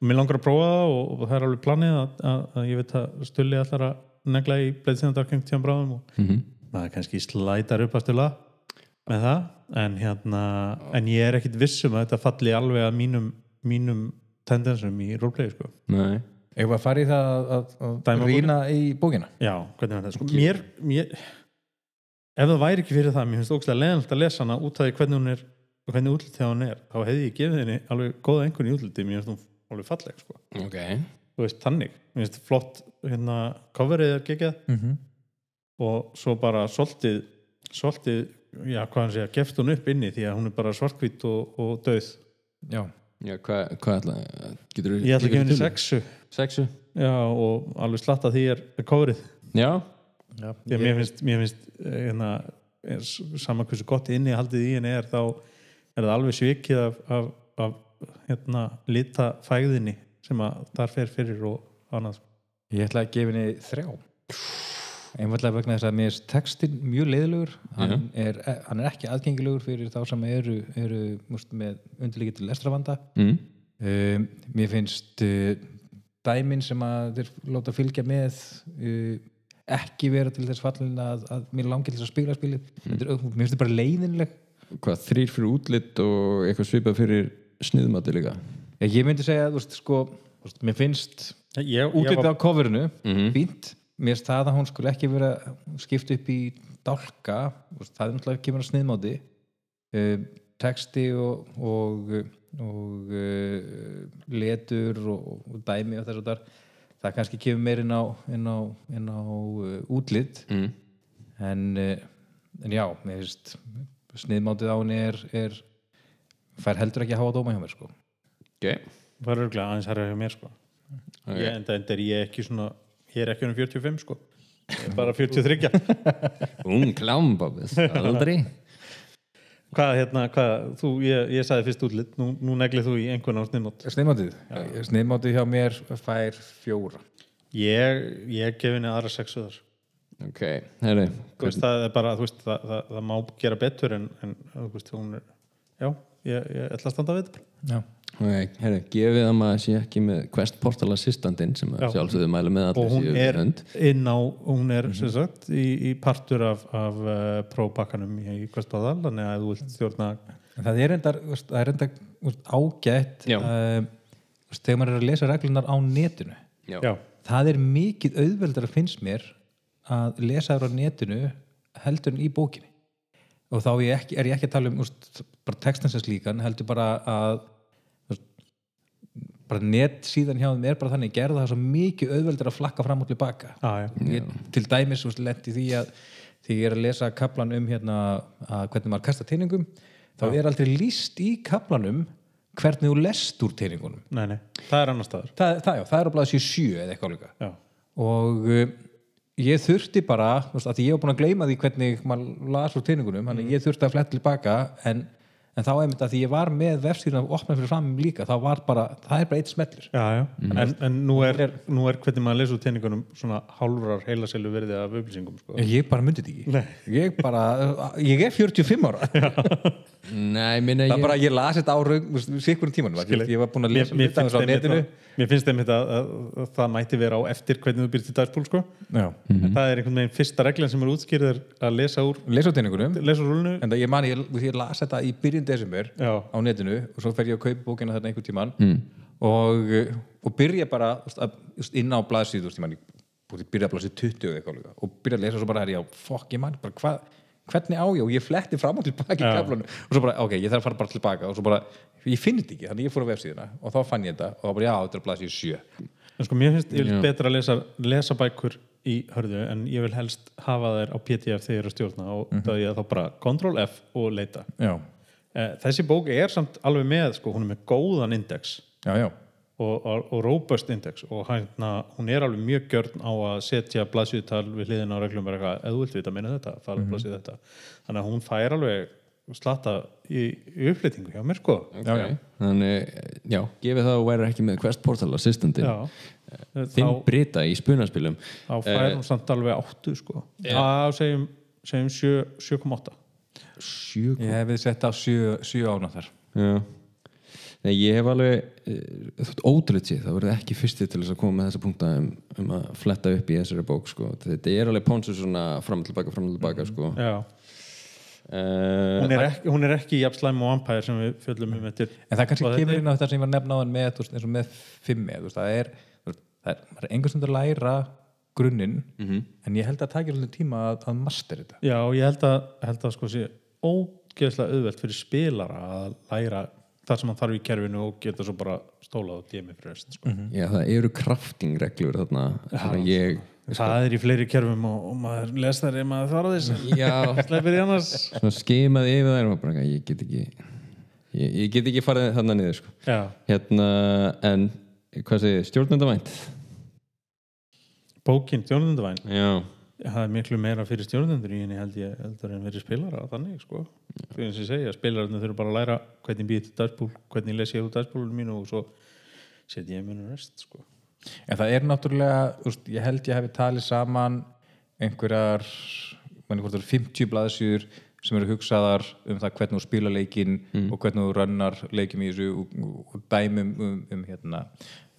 Og mér langar að prófa það og, og það er alveg planið að, að, að ég veit að stulli allar að negla í Blade tíðan bráðum og Mhm. maður kannski slætar upp að stula með það en hérna, en ég er ekkit vissum að þetta falli alveg að mínum, mínum tendensum í roleplay sko. Nei. Fara í það að, að, að Dæma rýna í bókina? Já, hvernig var það? Sko, mér, mér, ef það væri ekki fyrir það, mér finnst ógstlega leðanlegt að lesa hana út af því hvernig hún er og hvernig útlit þegar hún er, þá hefði ég gefið henni alveg góða einhvern í útliti, mér finnst hún alveg falleg, sko. Ok, Þú veist, tannig, mér finnst flott hérna, coverið er geggjað. Mm -hmm. og svo bara svolítið, já, hvað hann segja, gefst hún upp inni því að hún er bara svartkvít og, og döð. Já, já, hvað hva ætla getur Ég ætla að gefa henni sexu, Sexu? já, og alveg slatta því er, er coverið. Já, já. Því að mér finnst, mér finnst eh, hérna, er s- sama hversu gott inni haldið í henni er þá er það alveg svikið af, af, af hérna, lita fæðinni sem að þar fer fyrir og annað. Ég ætla að gefa henni þrjá einfallega vegna þess að mér er textin mjög leiðilegur hann er, hann er ekki aðgengilegur fyrir þá sem eru, eru múst, með undirleikið til lestrafanda mm. um, mér finnst uh, dæmin sem að þeir láta fylgja með uh, ekki vera til þess fallin að, að mér langið til þess að spila spilið. Mm. er, mér finnst þetta bara leiðinleg. Hvað, þrýr fyrir útlit og eitthvað svipað fyrir sniðmati líka? Já, ég myndi segja að sko, mér finnst var, á coverinu Mhm. fínt, mér finnst það að hún skulle ekki vera skipt upp í dálka veist, það er náttúrulega kemur að sniðmáti uh, texti og og, og uh, letur og, og dæmi og þess að þar það kannski kemur meir inn á, inn á, inn á uh, útlit mm. en, uh, en já, mér finnst sniðmátið á henni er, er fær heldur ekki að hafa dóma hjá mér sko Ok, var örgulega aðeins herra hjá mér sko. Ok. ég, enda, enda er ég ekki svona ég er ekki um 45 sko. Er bara 43 ung klámbabis, aldrei. Hvað hérna, hvað, þú, ég, ég sagði fyrst útlit nú, nú neglið þú í einhvern á sniðnót Sniðmátið? Sniðmátið hjá mér fær fjóra. ég, ég gef henni aðra sexu þar. Ok, herri veist, það er bara, þú veist, það, það, það má gera betur en, en þú veist, hún er já, ég, ég ætla að standa við þetta Já. Ok, herri, gefið að maður sé ekki með Quest Portal Assistantinn sem sjálfsögðu mælu með og allir hún séu er inn á, hún er sem sagt í, í partur af, af uh, próbakkanum í Kvestbáðal þannig að þú vilt stjórna En Það er enda, það er enda ágætt uh, þegar maður er að lesa reglunar á netinu. Já. já, það er mikið auðveldar að finnst mér að lesa þér á netinu heldur en í bókinni. Og þá ég ekki, er ég ekki að tala um úst, bara textansins líkan, heldur bara að bara net síðan hjá þeim er bara þannig gerða það svo mikið auðveldar að flakka fram og tilbaka já. ég, til dæmis lendi því að því ég er að lesa kaplan um hérna að hvernig maður kasta teiningum þá er aldrei líst í kaplanum hvernig þú lest úr teiningunum Nei, nei, það er annar staðar það, það, já, það er á blaðsíu sjö eða eitthvað líka. Og uh, ég þurfti bara því ég var búin að gleyma því hvernig maður las úr teiningunum, að ég þurfti að fletta tilbaka en, en þá einmitt að því ég var með vefsýruna opnað fyrir fram líka þá var bara, það er bara eitt smellur já, já. En, en nú, er, nú er hvernig maður lesa úr teiningunum svona hálfrar heilaselu verði af upplýsingum sko. ég bara myndi þetta ekki Nei. ég bara, ég er 45 ára Nei, minna það ég er bara að ég las þetta á sikkurum tímanum Skilji. ég var búin að lesa þetta á netinu mér finnst einmitt að, að, að það mætti vera á eftir hvernig þú byrst í dagspól sko. já. en það er einhvern veginn fyrsta reglan sem er útskýrð að lesa úr lesa á teiningunum lesa úr rúlinu en það ég man, ég, ég las þetta í byrjun desember Já. á netinu og svo fer ég að kaupa bókina þarna einhvern tíman mm. og, uh, og byrja bara inn á ég byrja að blaðsíðu 20 eða eitthvað líka og byrja að lesa og svo bara er ég á fokk, ég man, bara hvað hvernig á ég? Og ég fletti fram og tilbaka í Já. kaflanum. Og svo bara, ok, ég þarf að fara bara tilbaka. Og svo bara, ég finn þetta ekki, þannig ég fór á vefsíðuna. Og þá fann ég þetta. Og þá bara, já, þetta er blaðsíðu 7 en sko mér finnst ég vil betra að lesa, lesa bækur í hörðu en ég vil helst hafa þær á PDF þegar ég er að stjórna. Og mm -hmm. það ég þá bara Ctrl F og leita. Já, Eh, þessi bók er samt alveg með sko, hún er með góðan index. Já, já, og, og, robust index og hérna, hún er alveg mjög gjörn á að setja blaðsýðutal við hliðina á reglum eða þú vilt vita meina þetta, fara mm -hmm. þetta. Þannig að hún fær alveg slatta í, í uppflytingu hjá mér sko. Já, já. Þannig, já, gefið það að væri ekki með Quest Portal Assistantin Já. Þinn þá, Brita í spunaspilum. Þá fær hún samt alveg áttu sko. Að segjum, segjum sjö- 7,8 Sjö ég hef við sett á 7 ána þar Já Nei, ég hef alveg uh, þótt ótrúlega séð, það verður ekki fyrsti til þess að koma með þessa punkta um, um að fletta upp í þessari bók, sko. Þetta er alveg pónsu svona fram og tilbaka, fram og tilbaka, sko. Uh, hún, er ekki, hún er ekki jafn slæm og Vampire sem við fjöllum um eftir En það kannski kemur þetta- inn á þetta sem ég var hann með, veist, eins og með fimmi, veist, það er, er, er einhvers veginn að læra grunninn, en ég held að það takir alveg tíma að, að master þetta. Já, og ég held að, held að sko sé ógeðslega auðvelt fyrir spilara að læra það sem hann þarf í kerfinu og geta svo bara stólað og djemi fyrir rest sko. Já, það eru crafting reglur þarna að ég Það er í fleiri kerfum og, og maður les þar ef maður þarf þess. Já, Sleipir í annars. Svona skimaði yfir og bara, ég get ekki ég, ég get ekki farið þarna niður sko. Hérna, en hvað segir, stjórnendavænt bókin stjórnendavæn já, Það er miklu meira fyrir stjórnendur í henni held ég heldur en fyrir spilara þannig sko. Fyrir eins og ég segja, spilararnir þurfa bara að læra hvernig býð til dagspúl, hvernig les ég úr dagspúlunum mínu og svo setja ég munu rest sko. En það er náttúrulega, þú veist, ég held ég hefði talið saman einhverjar, manni hvort það eru 50 blaðsjur sem eru hugsaðar um það hvernig þú spila leikinn og hvernig þú rönnar leikim í þessu og, og, og dæmum um, um, hérna,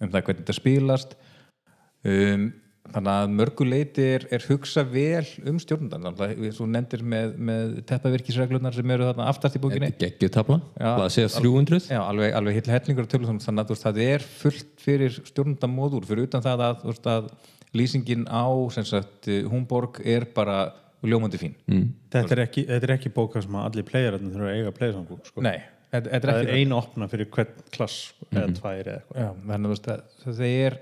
um það hvernig þetta spilast. Um, þannig að mörguleiti er, er hugsa vel um stjórnundan. Að þú nefndir með, með teppavirkisreglunar sem eru þarna aftast í bókinni. geggjutabla Já. það segja 300 Já, alveg, alveg hill hellingur af tölum þannig að veist, það er fullt fyrir stjórnundamóður fyrir utan það að, veist, að lýsingin á Húnborg er bara ljómandi fín mm. Þetta er ekki, þetta er ekki bóka sem að allir playerarnir þurfa að eiga playersamkúk sko. Nei, þetta, þetta er það er einu opna fyrir hvern klass sko, eða tvær eða eitthvað Já, þannig að að það er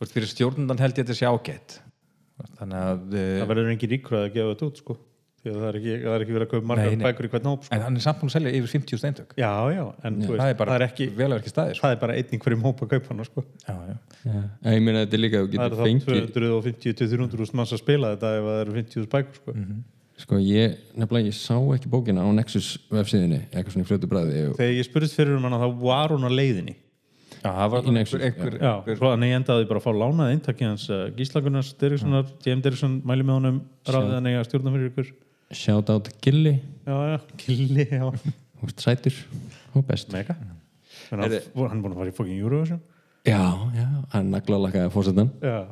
veist, fyrir stjórnundan held ég að þetta sé ágætt þannig að eh, það verður engin ríkur að gefa þetta út sko. því að það er ekki, það er ekki verið að kaupa margar Nei, nei. bækur í hvern hóp sko. en hann er samt búin að selja yfir 50 steintök já, já, en þú veist, það er bara það er ekki vel að vera ekki staðir sko. það er bara einn í hverjum hóp að kaupa hana sko. já, já. Já, ég meina þetta er líka að þú það er þá fengið 250-300 manns að spila þetta ef það eru 50 bækur sko. sko ég, nefnilega ég sá ekki bókina á Nexus vefsíðinni, eitthvað svona í fljótu bræði og, þegar ég spurðist fyrir um hana þá var hún á leiðinni já, það var Nexus, einhver, já, svo þannig ég endaði bara að fá lánað eintakki hans uh, Gíslagunars Derrikssonar J.M. Derriksson mæli með honum ráðið hann eiga að stjórna fyrir ykkur. Shout out Gilli. Já, já, killi, já. Veist, sætur. Og best mega. Hann er hann búin að fara í fucking Eurovision. Já, já, hann naglalakaði fórsetan já,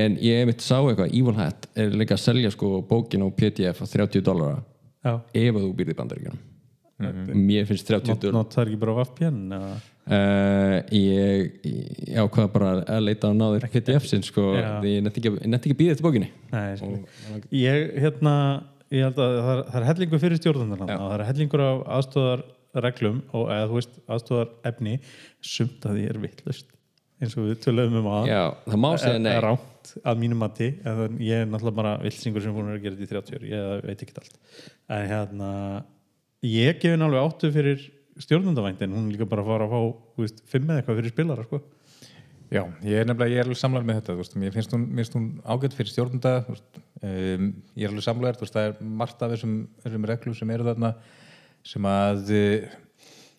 en ég mitt sá eitthvað, Evil Hat er líka að selja sko bókin á PDF á 30 dollara. Já. Ef að þú býrði bandaríkjunum. Mér finnst 30 Not, dollara not það er ekki bara VPN eða uh, ég, ég ákvað bara að leita á náður PDF-sin sko, Já. því ég netti ekki, að býða eftir bókinni. Nei, skil. ég hérna ég held að það er, það er hellingur fyrir stjórnundarna og það er hellingur af aðstóðarreglum og eða þú veist aðstóðarefni sumt að því er vittlust eins og við töluðum um að Já, það má segja nei. rámt að mínu mati eða ég er náttúrulega bara villsingur sem búin að gera þetta í 30 ár. Ég veit ekki allt. En hérna ég gefi henni alveg áttu fyrir stjórnundavænt en hún er líka bara að fara að fá fimm eða eitthvað fyrir spilara sko. Já, ég er nefnilega, ég er alveg samlar með þetta veist, mér finnst hún, hún ágætt fyrir stjórnunda um, ég er alveg samlar veist, það er margt af þessum, þessum reglum sem eru þarna sem að uh,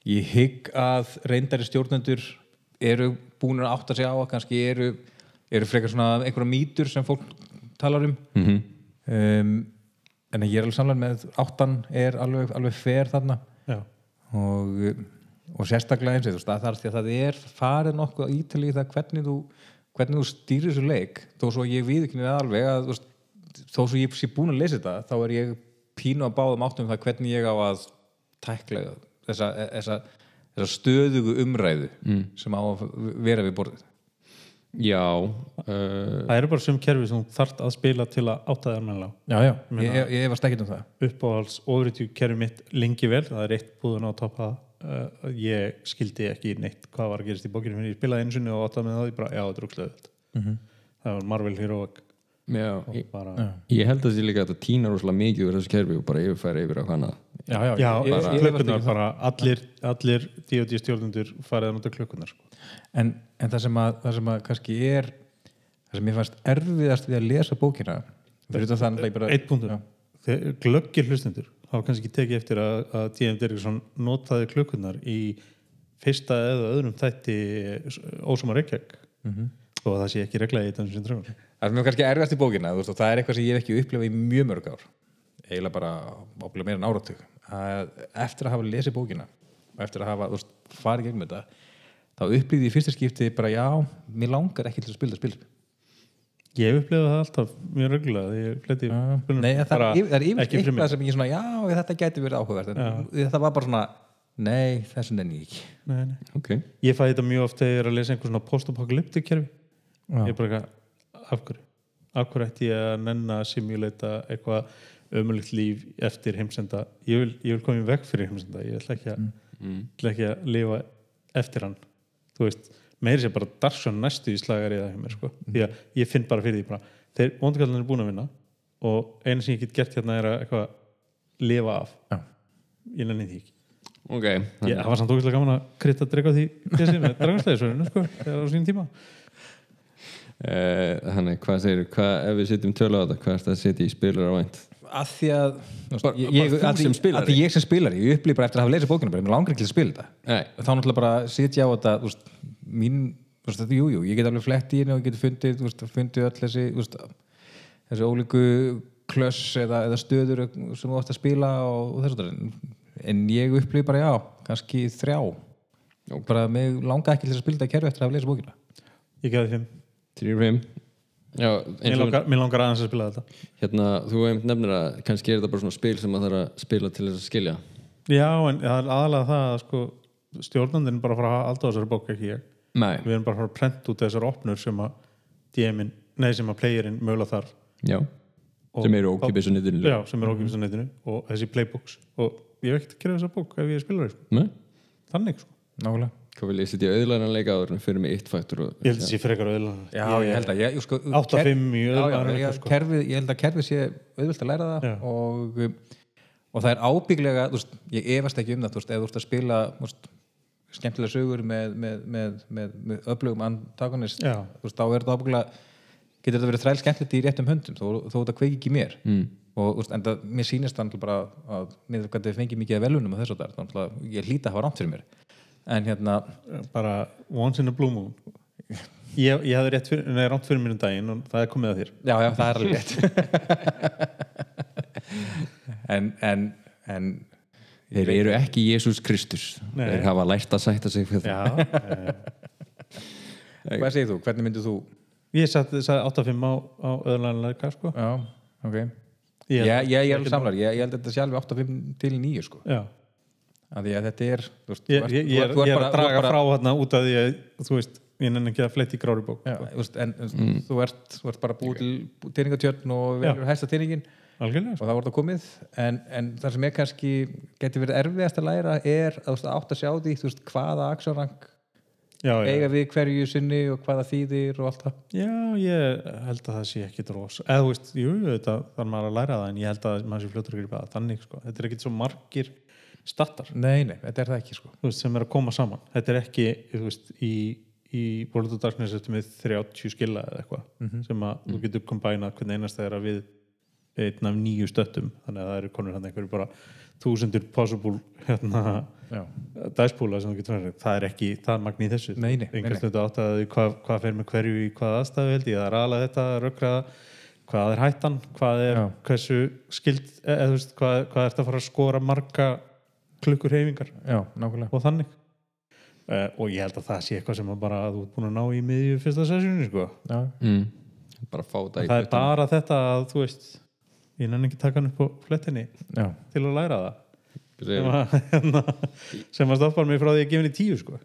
ég hygg að reyndari stjórnendur eru búin að átta sig á að kannski eru, eru frekar svona einhverja mýtur sem fólk talar um mm um, en ég er alveg samlar með áttan er alveg, alveg fer þarna. Og, og sérstaklega eins og þú veist, það að það er farið nokkuð ítalið í það hvernig þú, hvernig þú stýrir þessu leik. Þó svo ég við ekki niður alveg að, veist, þó svo ég sé búin að lesa þetta þá er ég pínu að báðum áttum um það hvernig ég á að tækla þessa, þessa, þessa stöðugu umræðu sem á að vera við borðið Já uh, það eru bara sem kerfi sem þú þarft að spila til að átta þér mennlega Já, já, ég, ég, ég efast ekkert um það. Uppáhalds ofriðtjú kerfi mitt lengi vel það er eitt búðun á toppa uh, ég skildi ekki neitt hvað var að gerast í bókinu minni, ég spilaði einu sinni og áttaði með það ég bara, já, þetta er úkslega það var Marvel Heroic já, og ég, bara, ég held að það sé líka að þetta týna rosalega mikið úr þessu kerfi og bara yfirfæra yfir á hana Já, já, já, ég, ég, ég, það. bara allir, allir D&D stjórnundur farið að nota klukkunar sko. en, en það sem að það sem að kannski er það sem ég fannst erfiðast við að lesa bókina bara eitt punktur, glöggir hlustendur hafa kannski tekið eftir að, að T.M. Derrickson notaði klukkunar í fyrsta eða öðrum þætti Ósama Reykjavík og það sé ekki regla í þetta það er kannski erfiðast í bókina veist, og það er eitthvað sem ég hef ekki upplifað í mjög mörg ár eiginlega bara ábyggilega meira en áratug. Að eftir að hafa lesið bókina og eftir að hafa þú veist, farið gegnum þetta þá upplýði ég í fyrsta skipti bara já, mér langar ekki til að spila þetta spil Ég hef upplifað það alltaf mjög reglulega þegar ég fleti Nei, það, bara er, yfir- það er yfir ekki eitthvað sem ég svona, já, þetta gæti verið áhugavert en þetta var bara svona, nei, þessu nenni ég ekki. Nei, nei. Ok. Ég fæ þetta mjög oft þegar ég er að lesa einhver svona post-apocalyptic kerfi. Ég er bara eitthvað, af hverju? Af hverju ætti ég að nenna að simulata eitthvað ömulegt líf eftir heimsenda. Ég vil, ég vil koma í veg fyrir heimsenda. Ég ætla ekki að, ætla ekki að lifa eftir hann. Þú veist, meiri sér bara Darsson næstu í slagari eða hjá mér sko. því að ég finn bara fyrir því bara, þeir vondugallan er búin að vinna og einu sem ég get gert hérna er að eitthvað lifa af. Já. ég nenni því ekki. Ok, ég, það var samt ógæslega gaman að krytta að dreika því þessi með dragastæðisverðinu sko, þegar á sín tíma. Uh, Þannig, hvað segir hvað, ef við setjum tölu á þetta, hvað er þetta að setja í spilar á vænt? Að því að Bara- ég, bara ég, þú sem spilari? að því ég sem spilari ég upplýði bara eftir að hafa lesið bókina bara, mér langar ekki til að spila þetta. Nei, þá náttúrulega bara sitja á þetta veist, mín, þú veist, þetta, jú, jú, ég get alveg flett í henni og ég get fundið, veist, fundið öll þessi, þessi ólíku klöss eða, eða stöður sem þú ætti að spila og, og þess að en ég upplýði bara, já, kannski þrjá. Og bara mig langa ekki til að spila þetta kerfi eftir að hafa lesið bókina. Ég geði fimm. 3-5 Já, mér langar, mér langar aðeins að spila þetta. Hérna, þú hefum nefnir að kannski er þetta bara svona spil sem maður þarf að spila til þess að skilja. Já, en það er aðalega það að sko, stjórnandinn bara að fara að alltaf þessari bók ekki ég. Nei, við erum bara að fara að prenta út þessar opnur sem að DM-in, nei sem að playerinn mögulega þar já, Og sem eru ókipis og nýttunni já, sem er ókipis á netinu og þessi playbooks. Og ég hef ekkert að gera þessa bók ef ég er spilari. Nei, þannig sko. Nákvæmlega hvað vil ég setja auðlæðan leika áður en fyrir mig eitt faktur og ég held að sé frekar auðvitað Já, ég held að ég, sko, 8-5 í ég, sko. ég held að kerfið sé auðvöld að læra það og, og það er ábygglega veist, ég efast ekki um það þú veist, ef þú ert að spila veist, skemmtilega sögur með, með, með, með, með öflugum antagonist Já. þú veist, þá er þetta ábygglega getur þetta verið þræl skemmtilegt í réttum höndum þó, þó þetta kveiki ekki mér mm. og þú veist, en það, mér sýnist það náttúrulega bara að mér hvað þið fengið mikið af velunum og þess að það ég hlýta að hafa rámt fyrir mér en hérna, bara once in a blue moon. Ég, ég hafði rétt fyrir, nei, rámt fyrir mér um daginn og það er komið að þér. Já, já, það er alveg rétt. En, en en Þeir eru ekki Jésús Kristus. Nei. Þeir hafa lært að sætta sig fyrir það. Hvað segir þú? Hvernig myndir þú? ég satt 8-5 á, á öðurlæðanlega sko. Já, ok. Ég- Ég, ég, er alveg samlar, ég, held þetta alveg 8-5 til 9 sko. Já, að því að þetta er þú veist, ég, þú ert- ég, þú ég, er, ég er bara- að draga bara- frá hérna út af því að þú veist, ég nenni ekki að fletti grári bók. Já, veist, en mm. þú, ert, þú ert bara búið til teiningatjörn og velur hæsta teiningin algjörlega. Og þá er það komið. En, en það sem er kannski geti verið erfiðast að læra er að þú veist, átt að sjá því þú veist, hvaða já. eiga við hverju sinni og hvaða þýðir og allt það. Já, ég held að það sé ekki drós eða þú veist, jú, þetta þarf maður að læra það en ég held að maður sé fljótur að gripa það þannig sko. þetta er ekki svo margir startar Nei, nei, þetta er það ekki sko. Þú veist, sem er að koma saman. Þetta er ekki, þú veist, í, í World of Darkness þetta með 30 skilla eða eitthvað sem að þú getur kombænað hvernig einast það er að við einn af nýju stöttum. Þannig að það eru konur hann einhverju bara þúsundir possible hérna Já, dæspúla sem þú getur verið það er ekki, það er magn í þessu. Nei, nei, nei, einhvern nei. stund átt að hvað, hvað fer með hverju í hvað aðstæðu held ég, það er aðalega þetta rökkraða, hvað er hættan hvað er, Já. hversu skild eða þú veist, hvað, hvað er þetta að fara að skora marga klukkur nákvæmlega og þannig uh, og ég held að það sé eitthvað sem að bara þú ert búin að ná í miðju fyrsta sessjónu sko. Já, mm. bara fá þetta í það er bara þetta að þú veist ég nenni ekki taka hann upp á flettinni já, til að læra það sem að, hérna, sem að stoppar mig frá því að gefa henni tíu sko.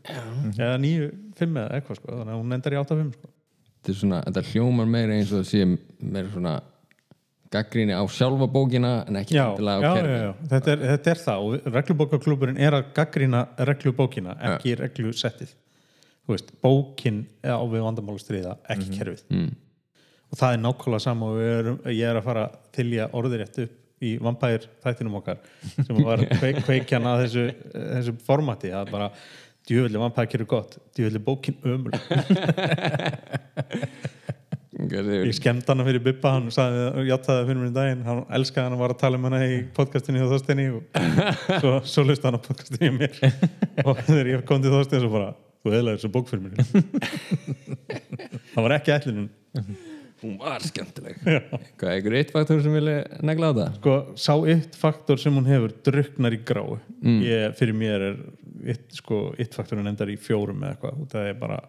eða níu, fimm eða eitthvað sko. þannig að hún endar í átta fimm sko. þetta, er svona, þetta hljómar meira eins og það sé meira svona gaggríni á sjálfa bókina en ekki já, já, kerfið. já. Þetta, er, þetta er það og reglubókaklúburinn er að gaggrina reglubókina, ekki reglusettið. Veist, bókin á við vandamálustriða, ekki kerfið. Mm. og það er nákvæmlega sama og ég er að fara að þylja orðirétt upp í vampær þættinum okkar sem var kveik, kveikjan að þessu, þessu formati, það er bara djúvillig vampær kerur gott, djúvillig bókin ömul ég skemmt hana fyrir Bibba hann sagði, játtaði fyrir mér í daginn. Hann elskaði hann að var að tala um hana í podcastinu hjá Þorsteini og svo, svo lusti hann á podcastinu hjá mér. Og þegar ég kom til Þorsteini svo bara, þú eðlaði þessu bók fyrir mér það var ekki ætlunum hún var skemmtileg. Hvað, einhver eitt faktor sem vilja negla á það? Sko, sá eitt faktor sem hún hefur druknar í gráu ég, fyrir mér er eitt, sko, eitt faktorinn endar í fjórum eða eitthvað og það er bara,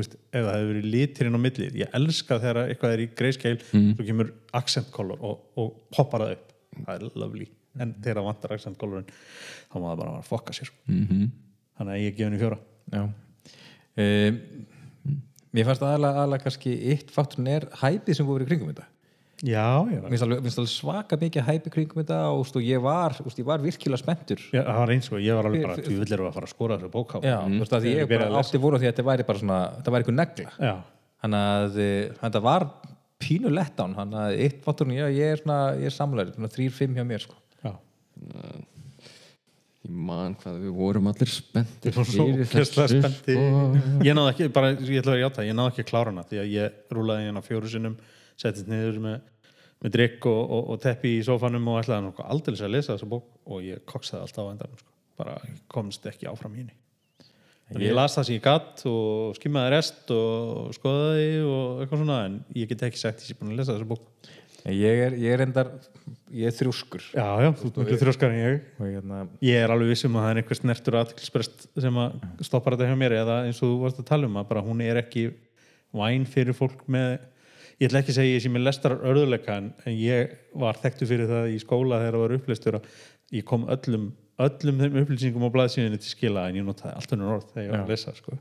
veist, ef það hefur verið litir inn á milli, ég elska þegar eitthvað er í greyskeil, svo kemur accent color og, og poppar það upp. Það er lovely, en þegar það vantar accent colorinn, þá má það bara að fokka sér mm þannig að ég gef henni fjóra. Já. Um, Mér fannst aðalega, aðalega kannski eitt fakturinn er hæpið sem voru í kringum þetta já, já, Mér finnst alveg, svaka mikið hæpið kringum þetta og stu, ég, var, úst, ég var virkilega spenntur. Já það var eins og ég var alveg bara, þú vil eru að fara að skora þessu bók á. Já, þú veist að ég bara átti voru því að þetta væri bara svona þetta væri einhver negla. Já, þannig að eh, þetta var pínu letdown þannig að eitt fakturinn, já, ég er svona ég er samlæri, svona þrýr, fimm hjá mér sko. já. Ég man hvað við vorum allir spenntir Við vorum svo ógeðslega þessu, spenntir. sko. ég náði ekki, bara, ég ætla að vera játa ég náði ekki að klára hana því að ég rúlaði hérna fjóru sinnum settist niður með, með drikk og, og, og teppi í sófanum og ætlaði nokkuð aldrei að lesa þessa bók og ég koksaði alltaf á endanum sko. bara komst ekki áfram í henni. Þannig ég las það sem ég gatt og skimmaði rest og skoðaði og eitthvað svona en ég get ekki sagt því sem ég er búin að lesa þessa bók. Ég er, ég er endar ég er þrjúskur Já, já, þú ert miklu þrjóskar en ég. og hérna, Ég er alveg vissum að það er einhver snertur aðtilsprest sem að stoppar þetta hjá mér eða eins og þú varst að tala um að bara hún er ekki væn fyrir fólk með ég ætla ekki að segja ég sé með lestarar örðuleika en, en ég var þekktu fyrir það í skóla þegar það var uppleistur að ég kom öllum, öllum þeim upplýsingum á blaðsíðinni til skila en ég notaði allt önnur orð þegar ég var að lesa sko.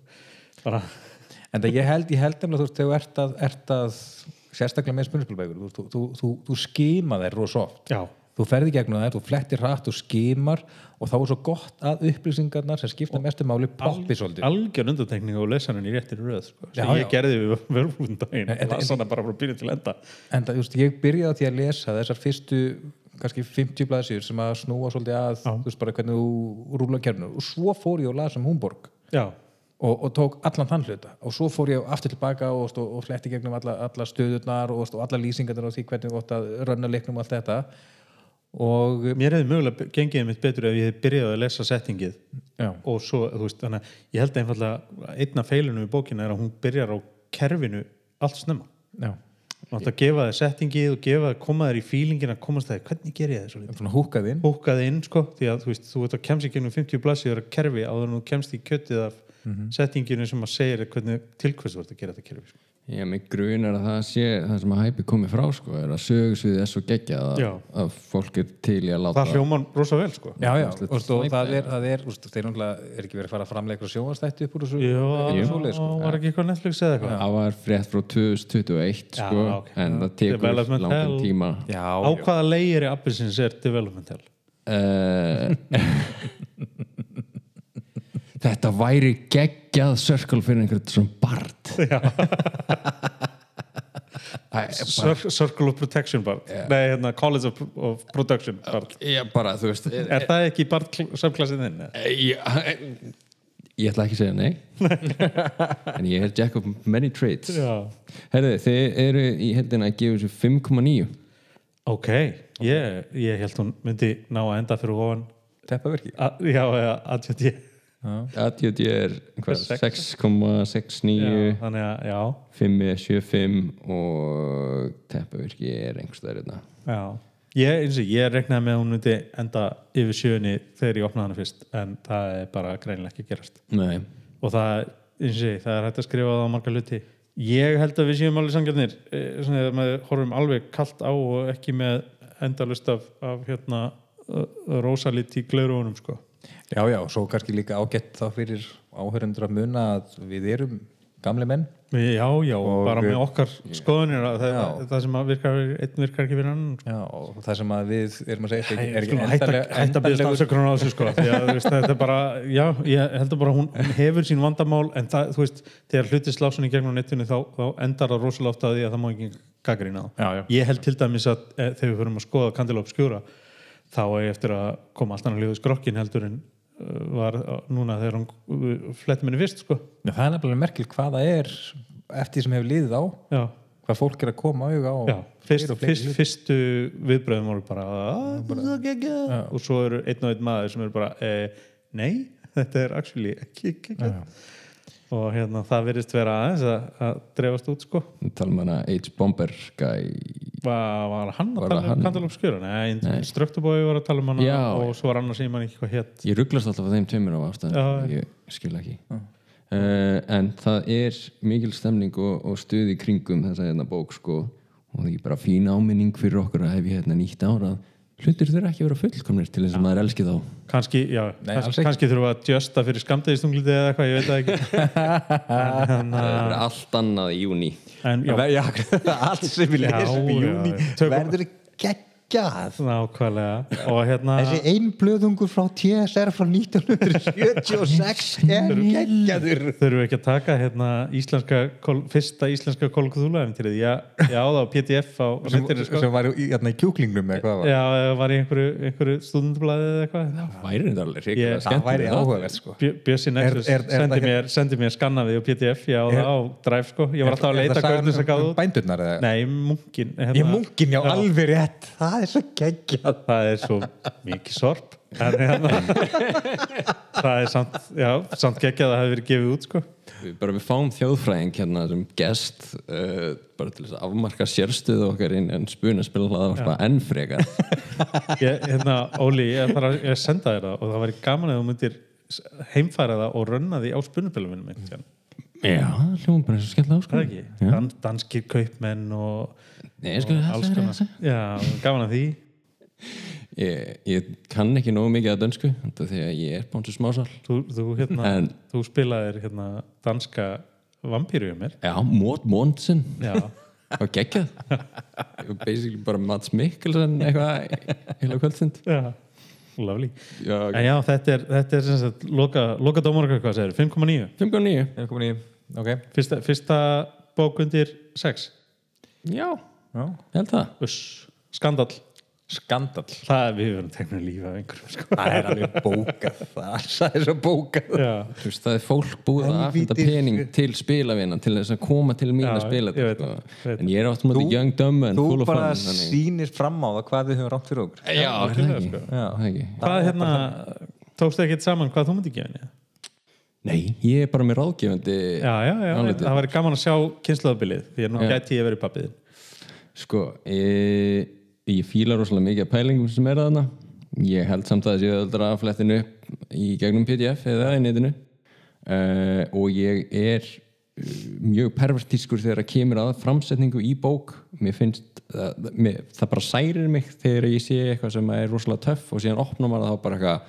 en það ég held, ég held veist, þegar þú ert að, ert að sérstaklega með spurninspilbækur þú, þú, þú, þú, skima þær rosa oft já, þú ferði gegnum það, þú flettir hratt og skimar og þá er svo gott að upplýsingarnar sem skipta mestu máli poppi svolítið. algjör undantekning og lesa hann í réttir röð sko, sem Já, ég já. gerði við verðbúndaginn En- en- hana bara frá byrjun til enda. En það, just, ég byrjaði á því að lesa þessar fyrstu kannski 50 blaðsýr sem að snúa svolítið að Já. þú veist bara hvernig þú rúla kernur og svo fór ég og las um Húmborg já, og, og tók allan þann hluta. Og svo fór ég aftur tilbaka og, og fletti gegnum alla, alla stöðurnar og, og alla lýsingarnar á því hvernig þú átt að rönna leiknum og allt þetta og mér hefði mögulega gengið mitt betur ef ég hefði byrjað að lesa settingið já, og svo, þú veist, þannig að ég held einfallega einn af feilunum í bókina er að hún byrjar á kerfinu allt snemma. Já, átt að gefa þér settingið og gefa þér, koma þér í fílingin að komast það, hvernig ger ég það svo húkað inn. Bókaði inn, sko, því að þú veist, þú ert að kemst í gegnum 50 blassíður að kerfi áður en þú kemst í kjötið af settinginu sem að segja þér hvernig tilkvæmst þú ert að gera þetta kerfi sko. Já, mig grunar að það sé það sem að hæpi komið frá sko, er að sögursvið er svo geggja að, Já. að fólk er til í að láta það hljóman rosa vel sko Já, já, og, það er, það er, úst, þeir náttúrulega er ekki verið að fara að framleika sjónastætti upp úr þessu svoleiðis, sko. var ekki eitthvað Netflix eða eitthvað það var frétt frá 2021 Já, sko, en það tekur Development langan hell. tíma Já, Á já. hvaða leigir í Appelsins er developmental? uh, Þetta væri geggjað circle fyrir einhvern svona Cir- Circle of Protection Bard. Nei, hérna, College of, of Production Bard. Ég bara, veist er, Er það ekki Bard samklassið þinn? ég, ég ætla ekki að segja nei. En ég er jack of many trades Já. Herðu, þið eru í heldina að gefa þessu 5,9 Ok, ég, ég held hún myndi ná að enda fyrir ofan. Teppaverki a, Já, eða ADHD ADHD er hvað, Sex. 6,69 Já, Þannig að, já, 5 er 7,5 og teppavirki er einhvers staðar hérna. Ég, ég reknaði með að hún myndi enda yfir sjöunni þegar ég opnaði hana fyrst en það er bara greinilega ekki gerast. Nei, og það, eins og ég, það er hægt að skrifa það á marga hluti. Ég held að við séum alveg sangjarnir eh, að við horfum alveg kallt á og ekki með endalust af, af hérna rosalit í glerugunum sko Já, já, og svo kannski líka ágætt þá fyrir áhörundur að muna að við erum gamli menn Við- já, já, og bara með okkar skoðunir að það, það sem að virkar einn virkar ekki fyrir sko. Já, og það sem að við erum að segja er ekki- er endanlega- hætta að byrja afsökunar á þessu sko því að þetta er bara, já, ég heldur bara hún, hefur sín vandamál en það, þú veist, þegar hluti slásun í gegnum netinu þá, þá endar það rosalega oft að því að það má ekki já. það ég held til dæmis að e, þegar við fyrir að skoða Candilop skjúra þá er ég eftir að koma allt annað lífið skrokkin heldur en var uh, núna þegar hún uh, fletti minni fyrst sko. Já, það er nefnilega merkil hvað það er eftir því sem hefur liðið á. Já, hvað fólk er að koma á já, fyrst, fyrst, fyrstu viðbröðum voru bara, "Ah, er geggjað." og svo eru einn og einn maður sem eru bara eh, nei, þetta er actually ekki geggjað og hérna það virðist vera aðeins að, að dreifast út sko talum hana H-Bomber guy var, var hann að Var tala um skjöra? Nei, nei. Ströktubói var að tala um hana Já. og svo var annars sem mann ekki hvað hétt Ég rugglast alltaf á þeim tveimur á ástæðan. Ég skil ekki uh, En það er mikil stemning og, og stuð í kringum þessa hérna bók sko og það er bara fín áminning fyrir okkur að hef ég hérna nýtt ára hlutir þurfa ekki að vera fullkomnir til þess að maður elski þá. Kannski, já, Nei, kannski, kannski þurfum við að justa fyrir skamdegistungliti eða eitthvað, ég veit það ekki. En, Það en, er allt annað í júni en já, Já, allt sem við lesum í júni verður geggjað nákvæmlega. Og hérna Þessi ein blöðungur frá TSR frá 1976 er geggjaður. Þurfum við ekki að taka hérna íslenska, kol, fyrsta íslenska kolkuðúlæfintýrið, já, já það var PDF á sem, netinu sko. sem var í, hérna, í kjúklingnum eða hvað var? Já, var í einhverju, einhverju stúdendublaðið eða eitthvað. Væri þetta alveg Ég- hrikalega það væri áhugavert sko. Bjö- Bjössi Nexus Er- er- er sendi, það- mér, sendi mér skannaði og PDF já, Er- það á Drive sko, ég var alltaf að leita það það um bændurnar eða? Nei, munkin hérna, Ég munkin, já, Já. alveg rétt. Það er svo geggjað. Það er svo mikið sorp. En hérna það er samt, já, samt geggjað að það hefur verið gefið út sko. Við, bara við fáum þjóðfræðing hérna sem gest uh, bara til þess að afmarka sérstöðu okkar inn en spuna spila hlaða enn frekar. Ég, hérna, Óli, ég að ég senda þér það og það væri gaman að þú myndir heimfæra það og rönna því á spunnupilum minnum einhvern tímann. Já, hljóðum bara eins og það er ekki, Dan, danskir kaupmenn og, Nei, og gaman að því. Ég, ég kann ekki nógu mikið að dönsku þetta því að ég er bánsur smásal. Þú, þú, hérna, En- þú spilaðir hérna, danska vampíru um mér. Já, Mót Mónsen já, og geggjað. Var basically bara Mats Mikkelsen eitthvað heila kvöldstund. Já, lovely. Já, en já, þetta er, þetta er sem sagt loka, loka segir 5,9 5.9 Ég er komin í, ok. Fyrsta, fyrsta bók undir 6 Já, Já. Ég held það. Uss, skandal Skandal það er við verðum teknir lífa af einhverjum sko. Það er alveg bókað. Það það er svo bókað. Já, Þú veist, það er fólk búið að afhenda Helvíti. pening til spilavina til þess að koma til mín Já, að spila ég veit þetta, það, sko. ég veit. En ég er átt mútið Þú- young, dumb and Þú full of fun bara þannig- sýnir fram á það hvað við höfum rátt fyrir okkur. Já, er það ekki, sko. Já, það ekki. Hvað er hérna tókstu ekkert saman hvað þú myndi gefa henni? Nei, ég er bara með ráðgefandi já, já, já, álitið. það væri gaman að sjá kynslaðabilið því að nú Já. gæti ég verið pappiðin Sko, ég, ég fíla rosalega mikið af pælingum sem er þarna. Ég held samt að þessi öðuldra að flettinu upp í gegnum PDF eða í netinu. Uh, og ég er mjög pervertískur þegar það kemur að framsetningu í bók. Mér finnst uh, mér, það bara særir mig þegar ég sé eitthvað sem er rosalega töff og síðan opnar maður það bara eitthvað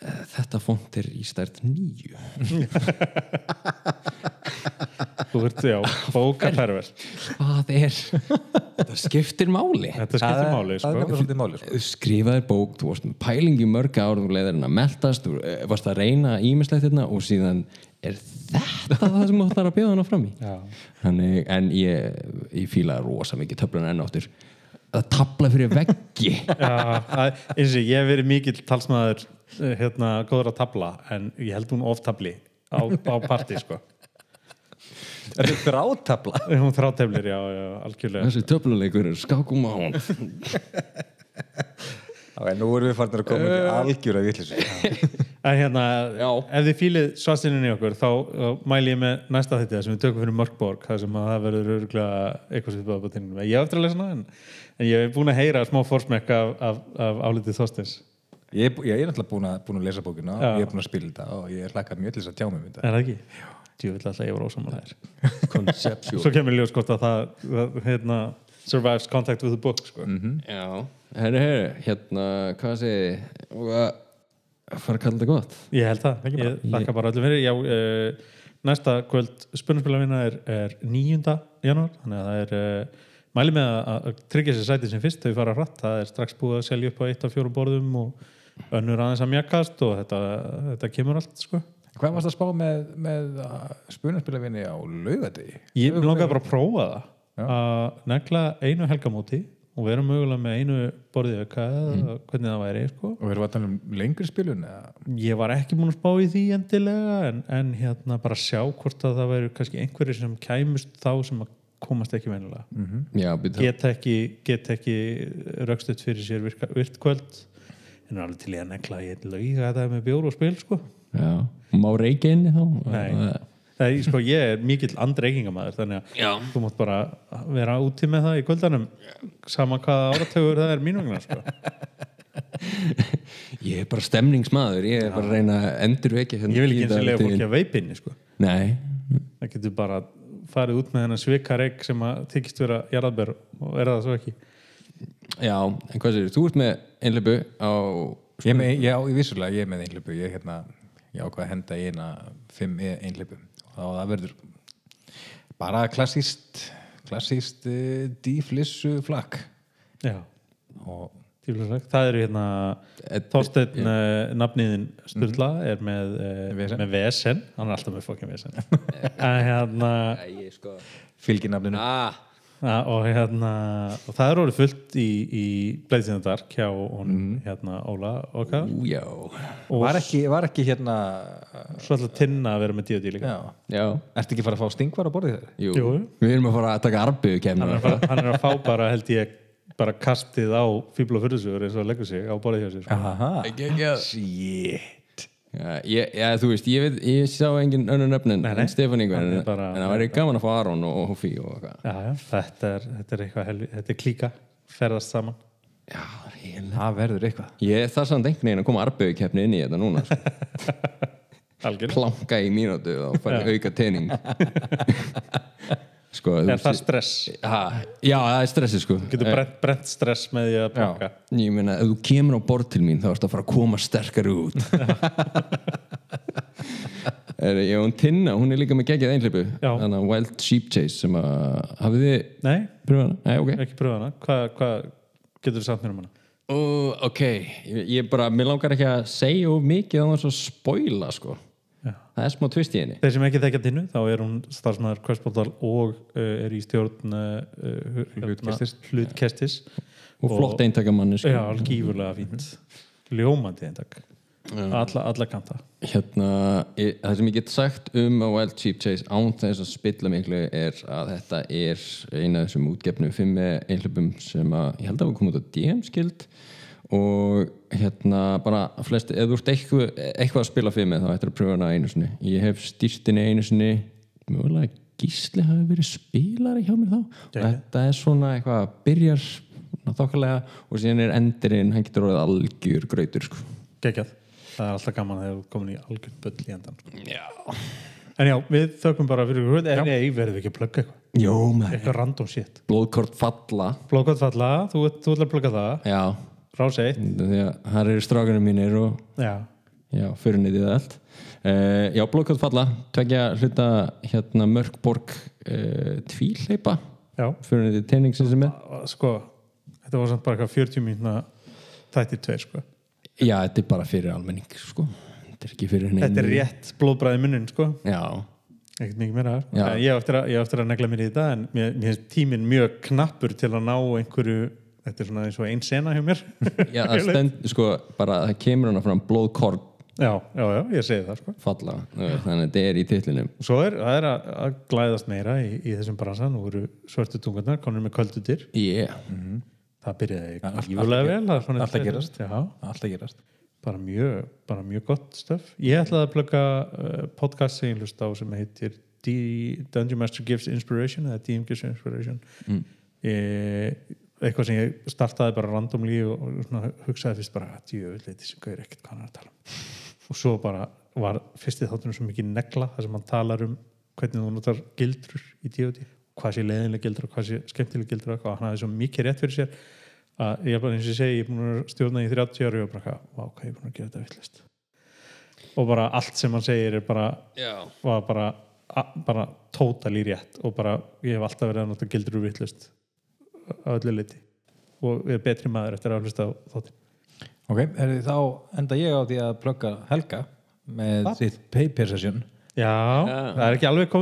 uh, þetta font er í stærð nýju Þú ert, já, bókapervert hvað er þetta skiptir máli. Þetta skiptir máli, Það er sko. svolítið máli sko. skrifaði bók, þú varst með pæling í mörg ár þú leiðir henn að meltast þú eh, varst að reyna ímislegt hérna og síðan er þetta það sem þú ætlar að bjóða hana fram í. Já. Þannig, en ég, ég fíla rosa mikið töflun enn áttur að tabla fyrir veggi. Já, að- eins og ég hef verið mikill talsmaður eh, hérna, góður að tabla en ég held hún of tabli á, á partí, sko Er þetta þrátabla? Hún þráteflir, já, já, algjörlega þessi töfluleikur er skákum á hún Ok, nú erum við farin að koma Eh. ekki algjör að vitlis En hérna, Já. ef þið fílið svarsinin í okkur þá, mæli ég með næsta þetta sem við tökum fyrir Mörkborg það sem að það verður örgulega eitthvað sem við báðum á tinnum ég hef eftir að lesa hana en, en ég hef búin að heyra smá fórsmekk af, af, af álitið Þorstins Ég er, bú- ég er náttúrulega búin að, búin að lesa bókina Já. ég er búin að spila þetta og ég hlakkar mjög til þess að tjá mig um þetta Jú, vil alltaf ég var ósamal þær Conceptual. Svo kemur ljós gott að það, það hérna, survives contact with the book sko. Já, herri, herri, hérna, hvað að fara að kalla þetta gott? Ég held það, ég þakka bara öllum fyrir. Já, uh, næsta kvöld spurnarspilavinna er, er 9. janúar þannig að það er uh, mæli með að, að tryggja sér sætið sem fyrst. Þau fara hratt, það er strax búið að selja upp á eitt af fjórum borðum og önnur aðeins að mjakast og þetta, þetta kemur allt sko. Hvað varst að spá með, með spunarspilavinni á laugadegi? Ég langaði bara að prófa það að negla einu helgamóti og vera mögulega með einu borðið auka eða hvernig það væri sko. Og erum við að tala um lengri spilun? Eða? ég var ekki múin að spá í því endilega en, en hérna bara sjá hvort að það væri kannski einhverjir sem kæmust þá sem að komast ekki venjulega Já, byrja get ekki, get ekki rökstuð fyrir sér virka, virtkvöld en er alveg til ég að negla ég lauga þetta með bjór og spil sko. Má reykja inni þá Nei. Það er, sko, ég er mikill andreikingamæður þannig að Já. þú mátt bara vera úti með það í kvöldanum sama hvaða áratögur það er mín vegna sko. Ég er bara stemningsmaður, ég er bara að reyna að endurvekja hérna ég vil ekki eins og lega fólki að veipinni sko. Nei, það getur bara farið út með þennan svikareik sem að þykist vera jarðabær og er það svo ekki já, en hvað sér, þú ert með einleipu á Ég er með, já, ég vissulega, ég er með einhleipu. Ég, hérna, ég ákvað að henda í eina fimm einhleipu. Og þá það verður bara klassíst, klassíst uh, díflissu flakk. já, Og það eru hérna Þorsteinn uh, nafniðin Sturla er með, uh, Vesen. með vesen hann er alltaf með fokkin vesen en hérna sko fylginafninu. ah, Ja, og hérna og það er orðið fullt í, í Blades in the Dark hjá honum hérna Óla okkar Ú, já og Var ekki, var ekki hérna... svo alltaf tinna að vera með D&D líka Já. Já, Ertu ekki að fara að fá stingvar á borðið þeir? jú, Jú. Við erum að fara að taka arbeðu hann, er að hann er að fá bara held ég bara kastið á fíbl og fyrðusugur eins og að leggur sig á borðið hjá sér sko. Aha. Já, ég, já, þú veist, ég, veit, ég sá engin önnur nöfn en, Stefán Ingo en, það væri gaman að fá Aron og, og Hoffi og eitthvað. Já, já, þetta er, þetta er eitthvað helvi, þetta er klíka ferðast saman. Já, Það verður eitthvað. Ég þarf samt einhvern veginn að koma arbeðu keppni inn í þetta núna sko. algjör planka í mínútu og fara auka teining Sko, er það stress. Ha, Já, það er stressið sko. Getur brent, brent stress með því að planka Ég meina, ef þú kemur á borð til mín þá ertu að fara að koma sterkari út. Er, Ég og Tinna, hún er líka með geggjað einhleipu Já. Þannig að Wild Sheep Chase sem að hafið þið nei, pröfað hana? Nei, ok. Ekki pröfa hana. Hvað hva, getur þú sagt mér um hana? Uh, Ok, ég, ég bara, mér langar ekki að segja of mikið á þess að spoila sko Já. Það er smá tvist í henni. Þeir sem ekki þekkja tinnu, þá er hún starfsmæður Questportal og uh, er í stjórn uh, Hlutkestis. hlutkestis. Og flott eintakamanni sko. Já, algífurlega fínt. Ljómandi eintak. Alla, alla kanta. Hérna, ég, það sem ég get sagt um að Wild Sheep Chase án þess að spilla miklu er að þetta er eina af þessum útgefnu fimm einhleipum sem að ég held að hafa komið út á DM skild og hérna bara flesti, ef þú ert eitthvað, eitthvað að spila fimm þá ættir að pröfa hana einu sinni. Ég hef stýrt henni einu sinni. Mjögulega gísli hafi verið spilari hjá mér þá. Og þetta er svona eitthvað að byrjar þokkalega og síðan er endurinn hann getur orðið algjör grautur sko. Gekjað, það er alltaf gaman þegar þú ert komin í algjörn bull í endan sko. Já. En já, við þökkum bara fyrir ykkur En verðum við ekki að plugga eitthvað? Jó, Eitthvað random shit. Blóðkort falla. Blókvæmt falla, þú, þú ætlar að plugga það. Já, Rás 1 því að það eru strákunum mínir og Já, já, fyrirnýtið allt. Uh, Já, blóðkort falla. Tvekja hluta hérna Mörkborg uh, tvíleipa já. Fyrirnýtið teiningsins sem er Sko, þetta var samt bara eitthvað 40 mínúna Þætti tveir, sko. Já, þetta er bara fyrir almenning sko. Þetta er ekki fyrir neinu. Þetta er rétt blóðbræði munnin, sko. Já, ekkert mikið meira Já. En ég á eftir, eftir að negla mér í þetta en mér, mér finnst tíminn mjög knappur til að ná einhverju þetta er svona eins og ein sena hjá mér. Já það stend, sko, bara það kemur hana fram blóðkort já, já, já, ég segi það sko. Falla þannig að þetta er í titlinum. Svo er, það er að, að glæðast meira í, í þessum bransa, nú eru svörtu tungarnar konur með köldutir, yeah. það byrjaði allt- júlega allt- vel það er svona- allt að gerast. alltaf gerast. Bara mjög, bara mjög gott stöf ég ætlaði að plugga uh, podcast sem ég hlust á sem heitir D Dungeon Master Gives Inspiration eða DM Gives Inspiration. Mm. ég, eitthvað sem ég startaði bara randomly og, og svona, hugsaði fyrst bara djöfuleiti sem gauður ekkert hvað hann er að tala um. Og svo bara var fyrstið þáttunum svo mikið negla þar sem hann talar um hvernig þú notar gildrur í D&D hvað sé leiðinlega gildur og hvað sé skemmtilega gildur og hann hafði svo mikið rétt fyrir sér að ég er bara eins og ég segi, ég er búin að stjórna í 30 ári og bara, hvað ég er búin að gera þetta vittlist og bara allt sem hann segir er bara, var bara bara tótali rétt og bara, ég hef alltaf verið að nota gildur úr vittlist á öllu liti og er betri maður eftir að hlusta á þáttin ok, er þá enda ég á því að plugga Helga með sitt paper session. Já, það er ekki alveg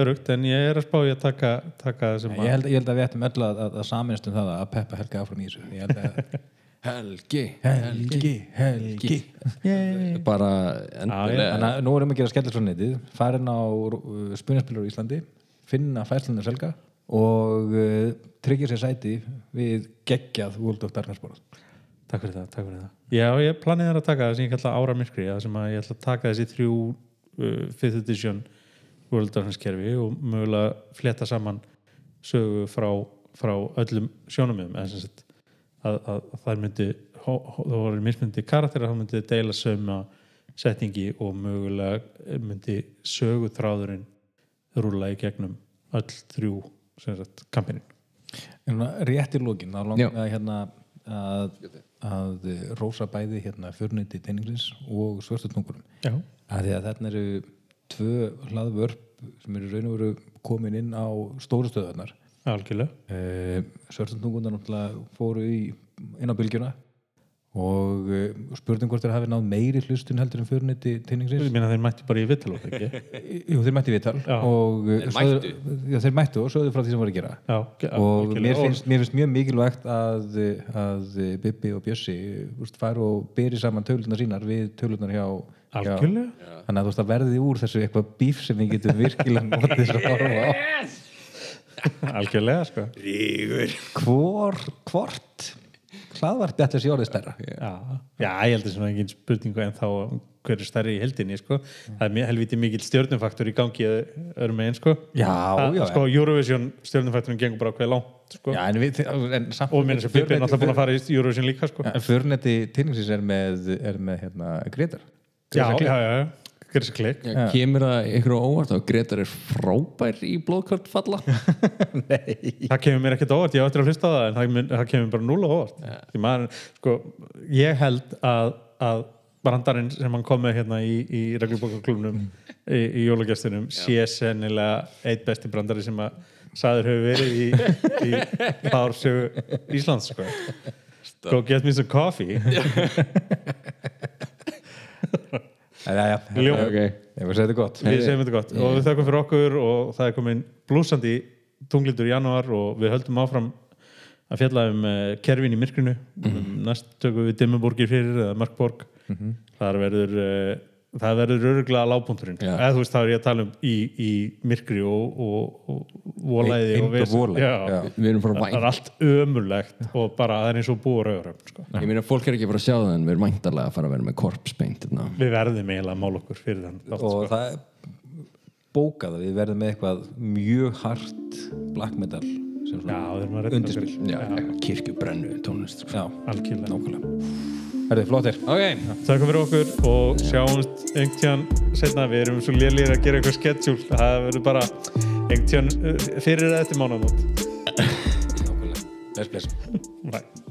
örugt en ég er að spá í að taka, taka það sem ég held, ég held að við ættum öll að, að, að saminast um það að peppa Helga áfram í þessu. Ég held að Helgi Helgi, Helgi. Bara Já, endilega. Þannig að nú erum við að gera skellir svo netið farin á uh, spunaspilur í Íslandi finna fæslunar selga og uh, tryggja sér sæti við geggjað World of Darkness borð. Takk fyrir það, takk fyrir það. Já, ég planið er að taka það sem ég kalla ára myrkri það sem að ég ætla að taka þessi þrjú uh, 5th edition World Darkness kerfi og mögulega fletta saman sögu frá, frá öllum sjónumöðum að, að, að það myndi það voru mismyndi karakterar þá myndi deila söma setningi og mögulega myndi söguþráðurinn rúla í gegnum öll þrjú kampinin rétt í lókin þá langar að hérna að, að rósa bæði hérna förniti teiningsins og svörstu tungurum Já, að því að þarna eru tvö hlaðvörp sem eru raun og veru komin inn á stóru stöðarnar algjörlega. Uh, svörstu tungunar náttúrulega fóru í, inn á bylgjuna og uh, spurning hvort þeir hafi náð meiri hlustun heldur en Ég meina þeir mætti bara í vittalók, ekki? Jú, þeir mætti Já. og uh, Þeir Já, mættu og sögðu frá því sem voru að gera. Já, já, og algjörlega. mér finnst, mér finnst mjög mikilvægt að, að Bibbi og Bjössi úst, fara og byrja saman tölunar sínar við tölunar hjá, Algjörlega. þannig að þú veist að verði úr þessu eitthvað bíf sem við getum virkilega notið þess að horfa á. Algjörlega sko. Hvor, hvort hlaðvarpi ætla sér orðið stærra já, já, ég held að það er engin spurningu en þá hver er stærri í heldinni sko. það er helviti mikill stjórnumfaktor í gangi öðrum megin sko. Sko, Eurovision stjórnumfaktorin gengur bara hvað langt sko. Já, en við, en samt og minn sem Bibi er náttúrulega búin að fara í Eurovision líka sko. En förneti tinningsins er með, er með hérna, Gretar já, já, já, Já, kemur það ykkur á óvart að Gretar er frábær í blóðkort falla? Það kemur mér ekkert óvart, ég á eftir að hlusta það en það, mun- það kemur bara núl á óvart. Því maður, sko, ég held að, að brandarinn sem hann kom með hérna í, í reglubókaklubnum í, í jólagestunum sé sennilega eitt besti brandari sem að saður hefur verið í, í pársögu Íslands sko. Go get me some coffee Já, já, Ljó. ok. Ég var að segja þetta gott. Við segjum þetta gott. Og við þakkum fyrir okkur og það er komin blúsandi tunglindur í janúar og við höldum áfram að fjalla um uh, kerfin í myrkrinu. Um, næst tökum við Dimmuborgir fyrir eða Mörkborg. Þar verður uh, það verður öruglega lágpunturinn Já. eða þú veist það er ég að tala um í, í myrkri og, og, og volæði og volæði, Já. já. við erum frá það er allt ömurlegt og bara það er eins og búa rauður sko. ég meina fólk er ekki að fara að sjá það en við erum væntarlega að fara að vera með korpsbeint hérna. við verðum eiginlega að mála okkur fyrir þann og sko. það er bókað að við verðum með eitthvað mjög hart black metal sem svona undirspil. kirkjubrennu tónlist sko. algjörlega. Nákvæmlega. Herði, flottir. Ok, Takk fyrir okkur og sjáumst einhvern setna, við erum svo lélir að gera eitthvað sketsjúl, það verður bara einhvern fyrir eða eftir mánanót Bless, bless. Bye